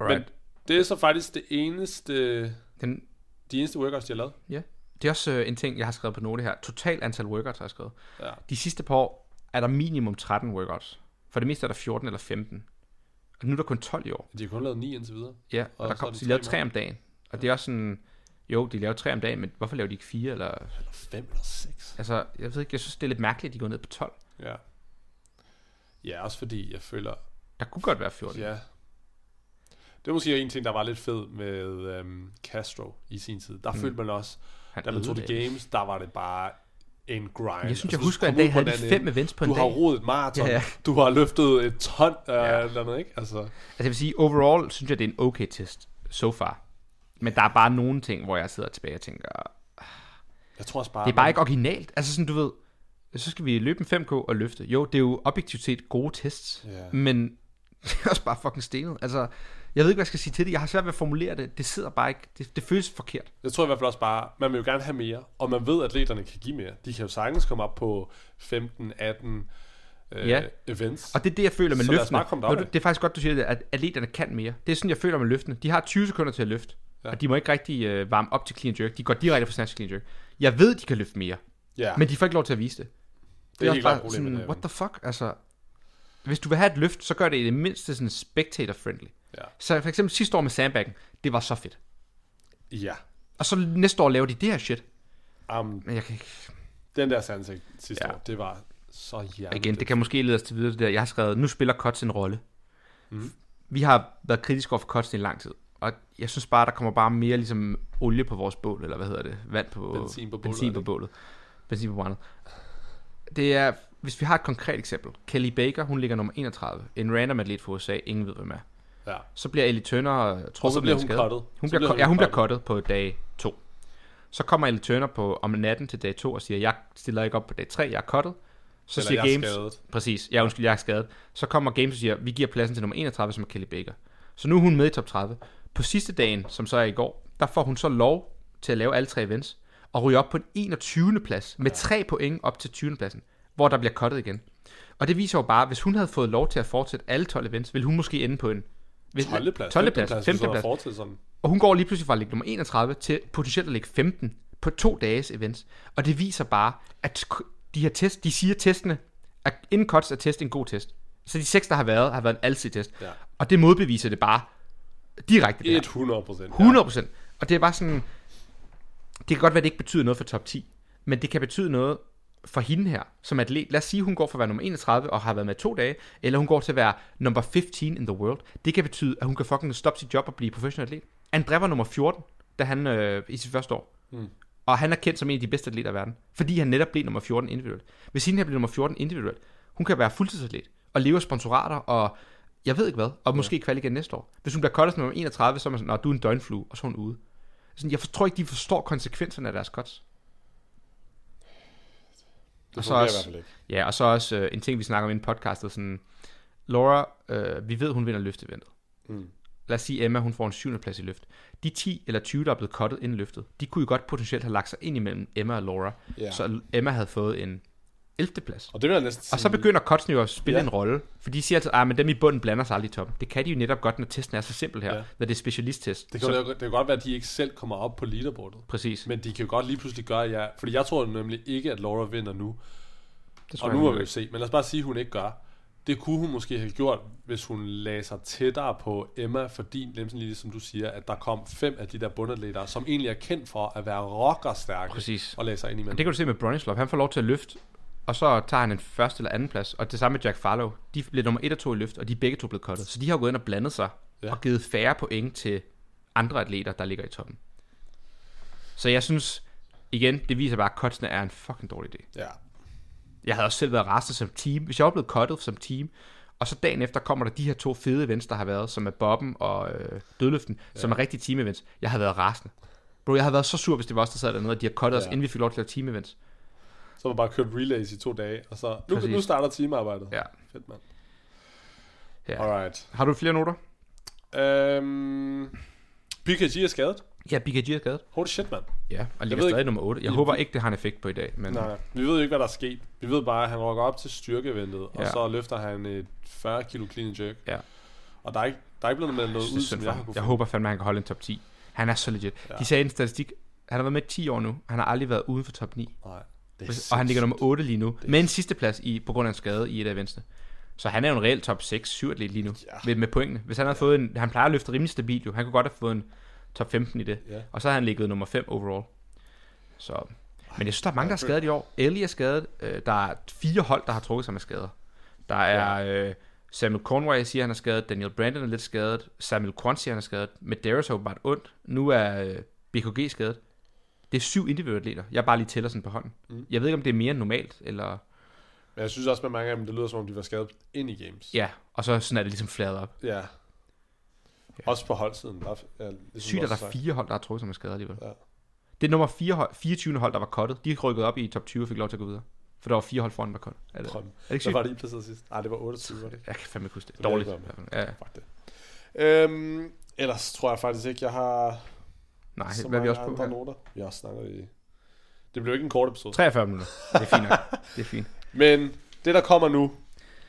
Alright. Men det er så faktisk det eneste, Den, de eneste workouts, de har lavet. ja. Det er også øh, en ting, jeg har skrevet på note her. Total antal workouts har jeg skrevet. Ja. De sidste par år er der minimum 13 workouts. For det meste er der 14 eller 15. Og nu er der kun 12 i år. De har kun lavet ni indtil videre. Ja, og, Og der kom, de lavede tre tre om dagen. Og det er også sådan, jo, de laver tre om dagen, men hvorfor laver de ikke fire? Eller, Eller fem eller seks. altså, jeg ved ikke, jeg synes, det er lidt mærkeligt, at de går ned på 12. Ja. Ja, også fordi jeg føler, Der kunne godt være 14. ja. Det er måske en ting, der var lidt fed med øhm, Castro i sin tid. Der mm. følte man også, Han da man tog det. games, der var det bare en grind. Jeg synes, jeg du husker, at dag havde de den fem events på en Du dag. har rodet et maraton. Ja, Ja. Du har løftet et ton af Ja. eller andet, ikke? Altså, Altså jeg vil sige, overall synes jeg, det er en okay test, so far. Men der er bare nogle ting, hvor jeg sidder tilbage og tænker, jeg tror også bare... det er bare ikke originalt. Altså sådan, du ved, så skal vi løbe en 5K og løfte. Jo, det er jo objektivt set gode tests, Ja. men det er også bare fucking stenet. Altså, jeg ved ikke, hvad jeg skal sige til det. Jeg har svært ved at formulere det. Det sidder bare ikke. Det, det føles forkert. Jeg tror i hvert fald også bare, man vil jo gerne have mere, og man ved, at atleterne kan give mere. De kan jo sagtens komme op på 15, 18 øh, Ja. events. Og det er det, jeg føler med Så løftene. Når du, det er faktisk godt, du siger det, at atleterne kan mere. Det er sådan, jeg føler med løftene. De har 20 sekunder til at løfte. Ja. Og de må ikke rigtig øh, varme op til clean jerk. De går direkte fra snatch clean jerk. Jeg ved, de kan løfte mere. ja, Men de får ikke lov til at vise det. det er også helt klart sådan, der, what the fuck? Altså, hvis du vil have et løft, så gør det i det mindste sådan spectator-friendly. Ja. Så for eksempel sidste år med sandbaggen, det var så fedt. Ja. Og så næste år laver de det her shit. Um, Men jeg kan ikke... den der sandsigt sidste Ja. år, det var så hjerteligt. Igen, det kan måske lede os til videre det der. Jeg har skrevet, nu spiller Kots en rolle. Mhm. Vi har været kritiske over for Kots i lang tid. Og jeg synes bare, der kommer bare mere ligesom olie på vores bål, eller hvad hedder det? Vand på... Benzin på bålet, Benzin på bålet. Benzin på brændet. Det er, hvis vi har et konkret eksempel. Kelly Baker, hun ligger nummer 31. En random atlet for USA, ingen ved, hvem er. Ja. Så bliver Ellie Turner øh, trukket Og så bliver med hun skade. cuttet. Hun Så bliver, hun ja, hun bliver cuttet. på dag 2. Så kommer Ellie Turner på, om natten til dag 2 og siger, jeg stiller ikke op på dag 3, jeg er cuttet. Så Eller siger jeg er Games, skadet. præcis, ja undskyld, jeg er skadet. Så kommer Games og siger, vi giver pladsen til nummer 31, som er Kelly Baker. Så nu er hun med i top 30. På sidste dagen, som så er i går, der får hun så lov til at lave alle tre events, og ryge op på en 21. plads, med tre point op til 20. pladsen, hvor der bliver cuttet igen. Og det viser jo bare, hvis hun havde fået lov til at fortsætte alle 12 events, ville hun måske ende på en... Hvis, 12. plads. 12. plads, 5. Hvis hun plads. har fortsat sådan. Og hun går lige pludselig fra at ligge nummer 31 til potentielt at ligge 15 på to dages events. Og det viser bare, at de her test, de siger testene, at inden cuts er test en god test. Så de seks, der har været, har været en alsidig test. Ja. Og det modbeviser det bare direkte. Det her. 100 procent. 100 procent. Og det er bare sådan, det kan godt være, at det ikke betyder noget for top 10, men det kan betyde noget for hende her, som atlet. Lad os sige, hun går fra at være nummer 31 og har været med to dage, eller hun går til at være number 15 in the world. Det kan betyde, at hun kan fucking stoppe sit job og blive professionel atlet. André var nummer 14, da han øh, i sit første år. Mm. Og han er kendt som en af de bedste atleter i verden, fordi han netop blev nummer 14 individuelt. Hvis hende her bliver nummer 14 individuelt, hun kan være fuldtidsatlet og leve af sponsorater og jeg ved ikke hvad, og måske kval igen næste år. Hvis hun bliver cuttet som nummer 31, så er man sådan, "Nå, du er en døgnflue, og så er hun ude. Sådan, jeg for- tror ikke, de forstår konsekvenserne af deres cuts. Og så også-. Ja, og så også øh, en ting, vi snakker om i en podcast, er sådan, Laura, øh, vi ved, hun vinder løfteventet. Mm. Lad os sige, Emma, hun får en syvende plads i løft. De 10 eller 20, der er blevet cuttet inden løftet, de kunne jo godt potentielt have lagt sig ind imellem Emma og Laura, Ja. så Emma havde fået en 11. plads. Og det vil jeg næsten Og så sige- begynder cutsene jo at spille Ja. ja. en rolle, for de siger altid, at men dem i bunden blander sig aldrig i toppen. Det kan de jo netop godt, når testen er så simpel her, Ja. ja. når det er specialisttest. Det kan, så... det kan godt være, at de ikke selv kommer op på leaderboardet. præcis. Men de kan jo godt lige pludselig gøre, ja. Fordi jeg tror nemlig ikke, at Laura vinder nu. Det Og nu må vi jo se. Men lad os bare sige, at hun ikke gør. Det kunne hun måske have gjort, hvis hun lagde sig tættere på Emma, fordi, nemlig lige som du siger, at der kom fem af de der bundatleter, som egentlig er kendt for at være rockerstærke, Præcis. og lagde sig ind imellem. Det kan du se med Bronislav. Han får lov til at løfte, og så tager han en første eller anden plads. Og det samme med Jack Farlow. De blev nummer 1 og 2 i løft, og de er begge to blevet cuttet. Så de har gået ind og blandet sig, Ja. og givet færre point til andre atleter, der ligger i toppen. Så jeg synes, igen, det viser bare, at cutsene er en fucking dårlig idé. Ja. Jeg havde også selv været rastet som team. Hvis jeg var blevet cuttet som team, og så dagen efter kommer der de her to fede events, der har været, som er Bobben og øh, Dødløften, ja. som er rigtige team events. Jeg havde været rasende. Bro, jeg havde været så sur, hvis det var os, der sad dernede, og de har cuttet ja. os, inden vi fik lov til at lave team events. Så har man bare kørt relays i to dage, og så nu, Præcis. nu starter teamarbejdet. Ja. Fedt, mand. ja. Alright. Har du flere noter? Øhm, BKG er skadet. Ja, BKG er skadet. Holy shit, mand. Ja, og ligger stadig ikke- nummer 8. Jeg håber ikke, det har en effekt på i dag. Men Nej. Vi ved jo ikke, hvad der er sket. Vi ved bare, at han rykker op til styrkeventet, og Ja. så løfter han et 40 kilo clean jerk. Ja. Og der er ikke, der er ikke blevet meldt noget ud, som jeg har kunne Jeg håber fandme, at han kan holde en top 10. Han er så legit. Ja. De sagde en statistik, han har været med i 10 år nu. Han har aldrig været uden for top 9. Nej, er Og han ligger nummer 8 lige nu. er Med en sidste plads i, på grund af en skade i et af eventsene. Så han er jo en reelt top 6-7 atlet lige nu. Ja. Med, med pointene. Hvis han havde fået en... Han plejer at løfte rimelig stabilt jo. Han kunne godt have fået en top 15 i det. Ja. Og så har han ligget nummer 5 overall. Så... Men jeg synes, der er mange, der er skadet i år. Ellie er skadet. Øh, Der er fire hold, der har trukket sig med skader. Der er øh, Samuel Conway, siger, han er skadet. Daniel Brandon er lidt skadet. Samuel Quan siger, han er skadet. Medeiros har åbenbart ondt. Nu er øh, BKG skadet. Det er syv individuelle atleter. Jeg bare lige tæller sådan på hånden. Mm. Jeg ved ikke, om det er mere end normalt, eller... Men jeg synes også med mange af dem, det lyder som om, de var skadet ind i games. Ja, og så sådan er det ligesom fladet op. Ja. Også på holdsiden. Der er, ja, ligesom Sygt, at der er fire hold, der har trukket sig med skader alligevel. Ja. Det er nummer 4 hold, 24. hold, der var cuttet. De rykkede op i top 20 og fik lov til at gå videre. For der var fire hold foran, der var cuttet. Er det, er Drøm. det ikke Hvad sygt? var det, I placeret sidst? Nej, det var 28, var det? Jeg kan fandme ikke huske det. Det Dårligt. Ja, ja. Fuck det. Øhm, ellers tror jeg faktisk ikke, jeg har Nej, så hvad er vi også på her? noter. Vi har snakket i... Det blev ikke en kort episode. 43 minutter. Det er fint nok. Det er fint. Men det, der kommer nu,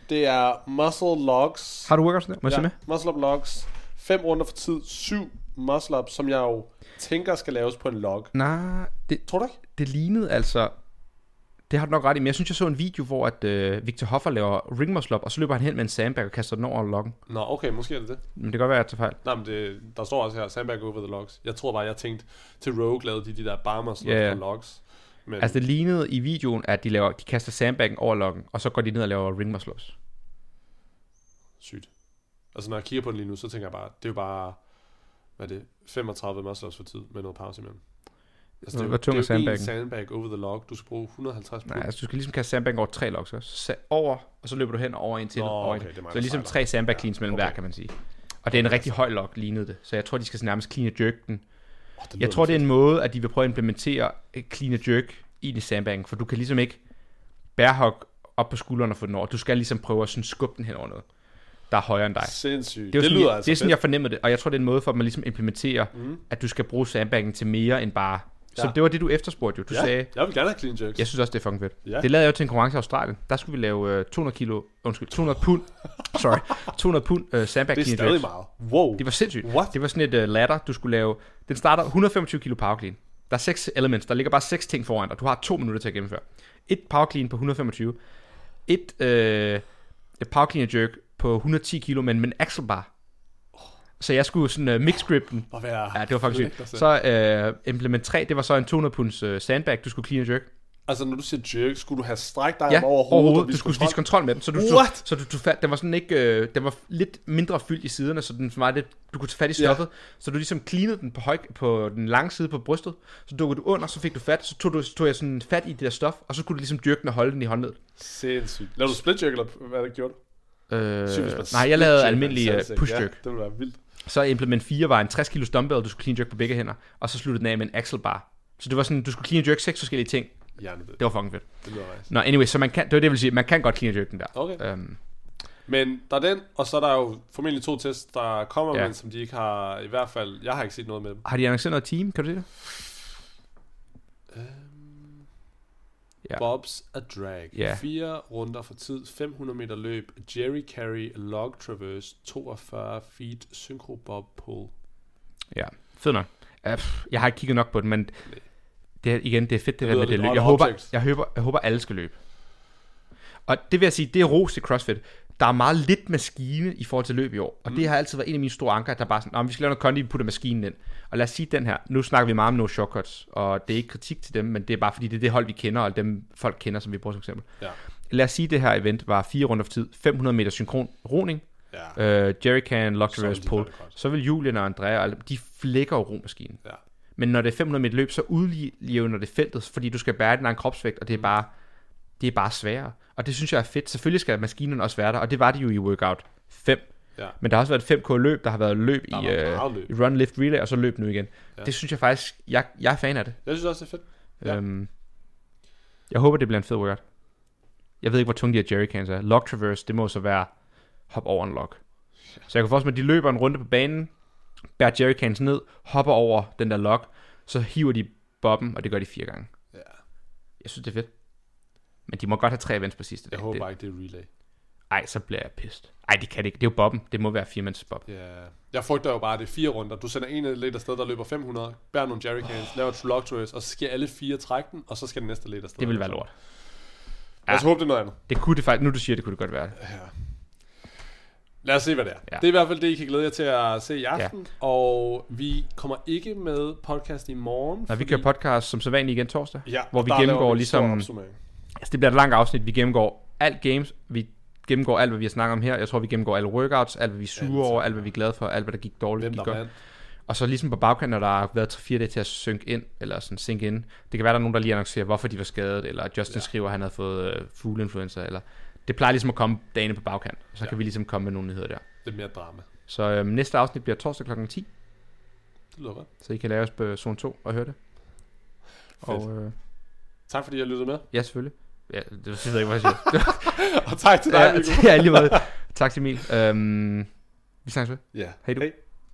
det er Muscle Logs. Har du workouts der? Må jeg se med? Muscle Up Logs. Fem runder for tid. Syv muscle ups, som jeg jo tænker skal laves på en log. Nej, det, Tror du ikke? det lignede altså... Det har du nok ret i, men jeg synes, jeg så en video, hvor at, øh, Victor Hoffer laver ring muscle up, og så løber han hen med en sandbag og kaster den over loggen. Nå, okay, måske er det det. Men det kan godt være, at jeg tager fejl. Nej, men det, der står også her, Sandbag over the logs. Jeg tror bare, jeg tænkte, til Rogue lavede de de der bar muscle Ja, på logs. Men Altså det lignede i videoen, at de, laver, de kaster sandbagen over loggen, og så går de ned og laver ring muscle ups. sygt. Altså, når jeg kigger på den lige nu, så tænker jeg bare, det er jo bare, hvad er det, 35 muscle ups for tid med noget pause imellem. Altså, det er jo, Hvor tung det er jo en sandbag over the log. Du skal bruge 150 pund. Nej, altså du skal ligesom kaste sandbagen over tre logs. Så over, og så løber du hen over en til. Nå, over en. okay, det er så ligesom tre sandbag Ja, cleans mellem okay. hver, kan man sige. Og Og det er en rigtig høj log, lignede det. Så jeg tror, de skal nærmest clean and jerk den. Oh, det Jeg tror, det er en måde, at de vil prøve at implementere et clean and jerk i i sandbagen, for du kan ligesom ikke bærehog op på skuldrene og få den over. Du skal ligesom prøve at sådan skubbe den hen over noget, der er højere end dig. Sindssygt. Det, Det, er det sådan, lyder jeg, altså det er sådan, fedt. jeg fornemmede det, og jeg tror, det er en måde for, at man ligesom implementerer, mm. at du skal bruge sandbagen til mere end bare... Så det var det, du efterspurgte jo. Du ja, sagde, jeg vil gerne have clean jerks. jeg synes også, det er fucking fedt. Ja. Det lavede jeg jo til en konkurrence i Australien. Der skulle vi lave uh, 200 kilo, undskyld, 200 pund, sorry, 200 pund uh, sandbag det er clean stadig jerks. meget. Wow. Det var sindssygt. What? Det var sådan et uh, ladder, du skulle lave. Den starter 125 kilo power clean. Der er seks elements. Der ligger bare seks ting foran dig. Du har to minutter til at gennemføre. Et power clean på 125. Et, øh, et power clean jerk på 110 kilo, men med en axle bar. Så jeg skulle sådan uh, mix grip den. At være Ja, det var faktisk sygt. Så øh, implement 3, det var så en 200 punds øh, sandbag, du skulle clean and jerk. Altså, når du siger jerk, skulle du have strækt dig Ja, over hovedet? overhovedet. Du skulle kontrol? vise kontrol med den. Så du, What? Så, så du, du fat, den var sådan ikke, øh, den var lidt mindre fyldt i siderne, så den var lidt, du kunne tage fat i Ja. stoffet. Så du ligesom cleanede den på, høj, på den lange side på brystet. Så dukkede du under, så fik du fat. Så tog, du, så tog jeg sådan fat i det der stof, og så skulle du ligesom dyrke den og holde den i håndledet. Sindssygt. Lavede du split jerk, eller hvad det gjorde du? Øh, nej, jeg lavede almindelig salgsæk. push Ja, jerk. det ville være vildt. Så implement 4 var en 60 kg dumbbell, du skulle clean jerk på begge hænder. Og så sluttede den af med en axle bar. Så det var sådan, du skulle clean jerk seks forskellige ting. Hjernedød. Det var fucking fedt. Det lyder nice. Nå, anyway, så man kan, det var det, jeg vil sige, man kan godt clean jerk den der. Okay. Um, Men der er den, og så er der jo formentlig to tests, der kommer, Ja. men som de ikke har, i hvert fald, jeg har ikke set noget med dem. har de annonceret noget team? Kan du se det? Ja. Bobs a drag. Ja. Fire runder for tid, 500 meter løb, Jerry Carry, log traverse, 42 feet, synchro bob pull. Ja, fed nok. Jeg har ikke kigget nok på det, men det er, igen, det er fedt det, Det der med det løb. Jeg håber, jeg, håber, jeg håber, alle skal løbe. Og det vil jeg sige, det er ros til CrossFit. Der er meget lidt maskine i forhold til løb i år. Og mm. det har altid været en af mine store anker, at der bare sådan, "Nå, men vi skal lave noget kondi, vi putter maskinen ind. Og lad os sige den her. Nu snakker vi meget om no shortcuts, og det er ikke kritik til dem, men det er bare fordi, det er det hold, vi kender, og dem folk kender, som vi bruger som eksempel. Ja. Lad os sige, at det her event var fire runder for tid, 500 meter synkron roning, Ja. øh, jerrycan, de pull, så vil Julian og Andrea, de flækker jo romaskinen. Ja. Men når det er 500 meter løb, så udligner det feltet, fordi du skal bære din egen kropsvægt, og det er bare, det er bare sværere. Og det synes jeg er fedt. Selvfølgelig skal maskinerne også være der, og det var det jo i workout 5. Ja. Men der har også været et 5K løb, der har været løb Der i, var meget øh, løb. i run, lift, relay, og så løb nu igen. Ja. Ja. Det synes jeg faktisk, jeg, jeg er fan af det. Jeg synes også, det er fedt. Ja. Ja. Øhm, jeg håber, det bliver en fed workout. Jeg ved ikke, hvor tunge de her jerrycans er. Log traverse, det må så være hop over en log. Så jeg kan forestille mig, at de løber en runde på banen, bærer jerrycans ned, hopper over den der log, så hiver de bobben, og det gør de fire gange. Ja. Jeg synes, det er fedt. Men de må godt have tre events på sidste Jeg dag. håber det, bare ikke, det er relay. ej, så bliver jeg pissed. Ej, det kan det ikke. Det er jo bobben. Det må være firemands bob. Ja. Jeg frygter jo bare, at det er fire runder. Du sender en lidt afsted, der løber 500, bærer nogle jerrycans, laver et traverse, og så skal alle fire trække den, og så skal den næste lidt afsted. Det vil være lort. Lad os Ja. håbe, det er noget andet. Det kunne det faktisk, nu du siger det, kunne det godt være. Ja. Lad os se, hvad det er. Ja. Ja. Det er i hvert fald det, I kan glæde jer til at se i aften. Ja. Og vi kommer ikke med podcast i morgen. Når vi kører podcast som så vanligt igen torsdag, ja, hvor vi gennemgår en stor ligesom-. Altså, det bliver et langt afsnit. Vi gennemgår alt games. Vi gennemgår alt, hvad vi har snakket om her. Jeg tror, vi gennemgår alle workouts, alt, hvad vi er sure over, alt, hvad vi er glade for, alt, hvad der gik dårligt, Hvem gik der godt. Og så ligesom på bagkanten, når der har været 3-4 dage til at synke ind, eller sådan sink ind. Det kan være, der er nogen, der lige annoncerer, hvorfor de var skadet, eller Justin Ja. skriver, at han havde fået øh, fugleinfluenza, eller... Det plejer ligesom at komme dagene på bagkant, og så Ja. kan vi ligesom komme med nogle nyheder der. Det er mere drama. Så øhm, næste afsnit bliver torsdag kl. 10, Det lyder godt. så I kan lave os på zone 2 og høre det. Fedt. Og øh, Tak fordi jeg lyttede med. ja, selvfølgelig. Ja, det ved jeg ikke, hvad jeg siger. Og tak til dig, ja, Mikko. ja, lige måde. Tak til Emil. Øhm, vi snakkes ved. Ja. Hej du. Hej.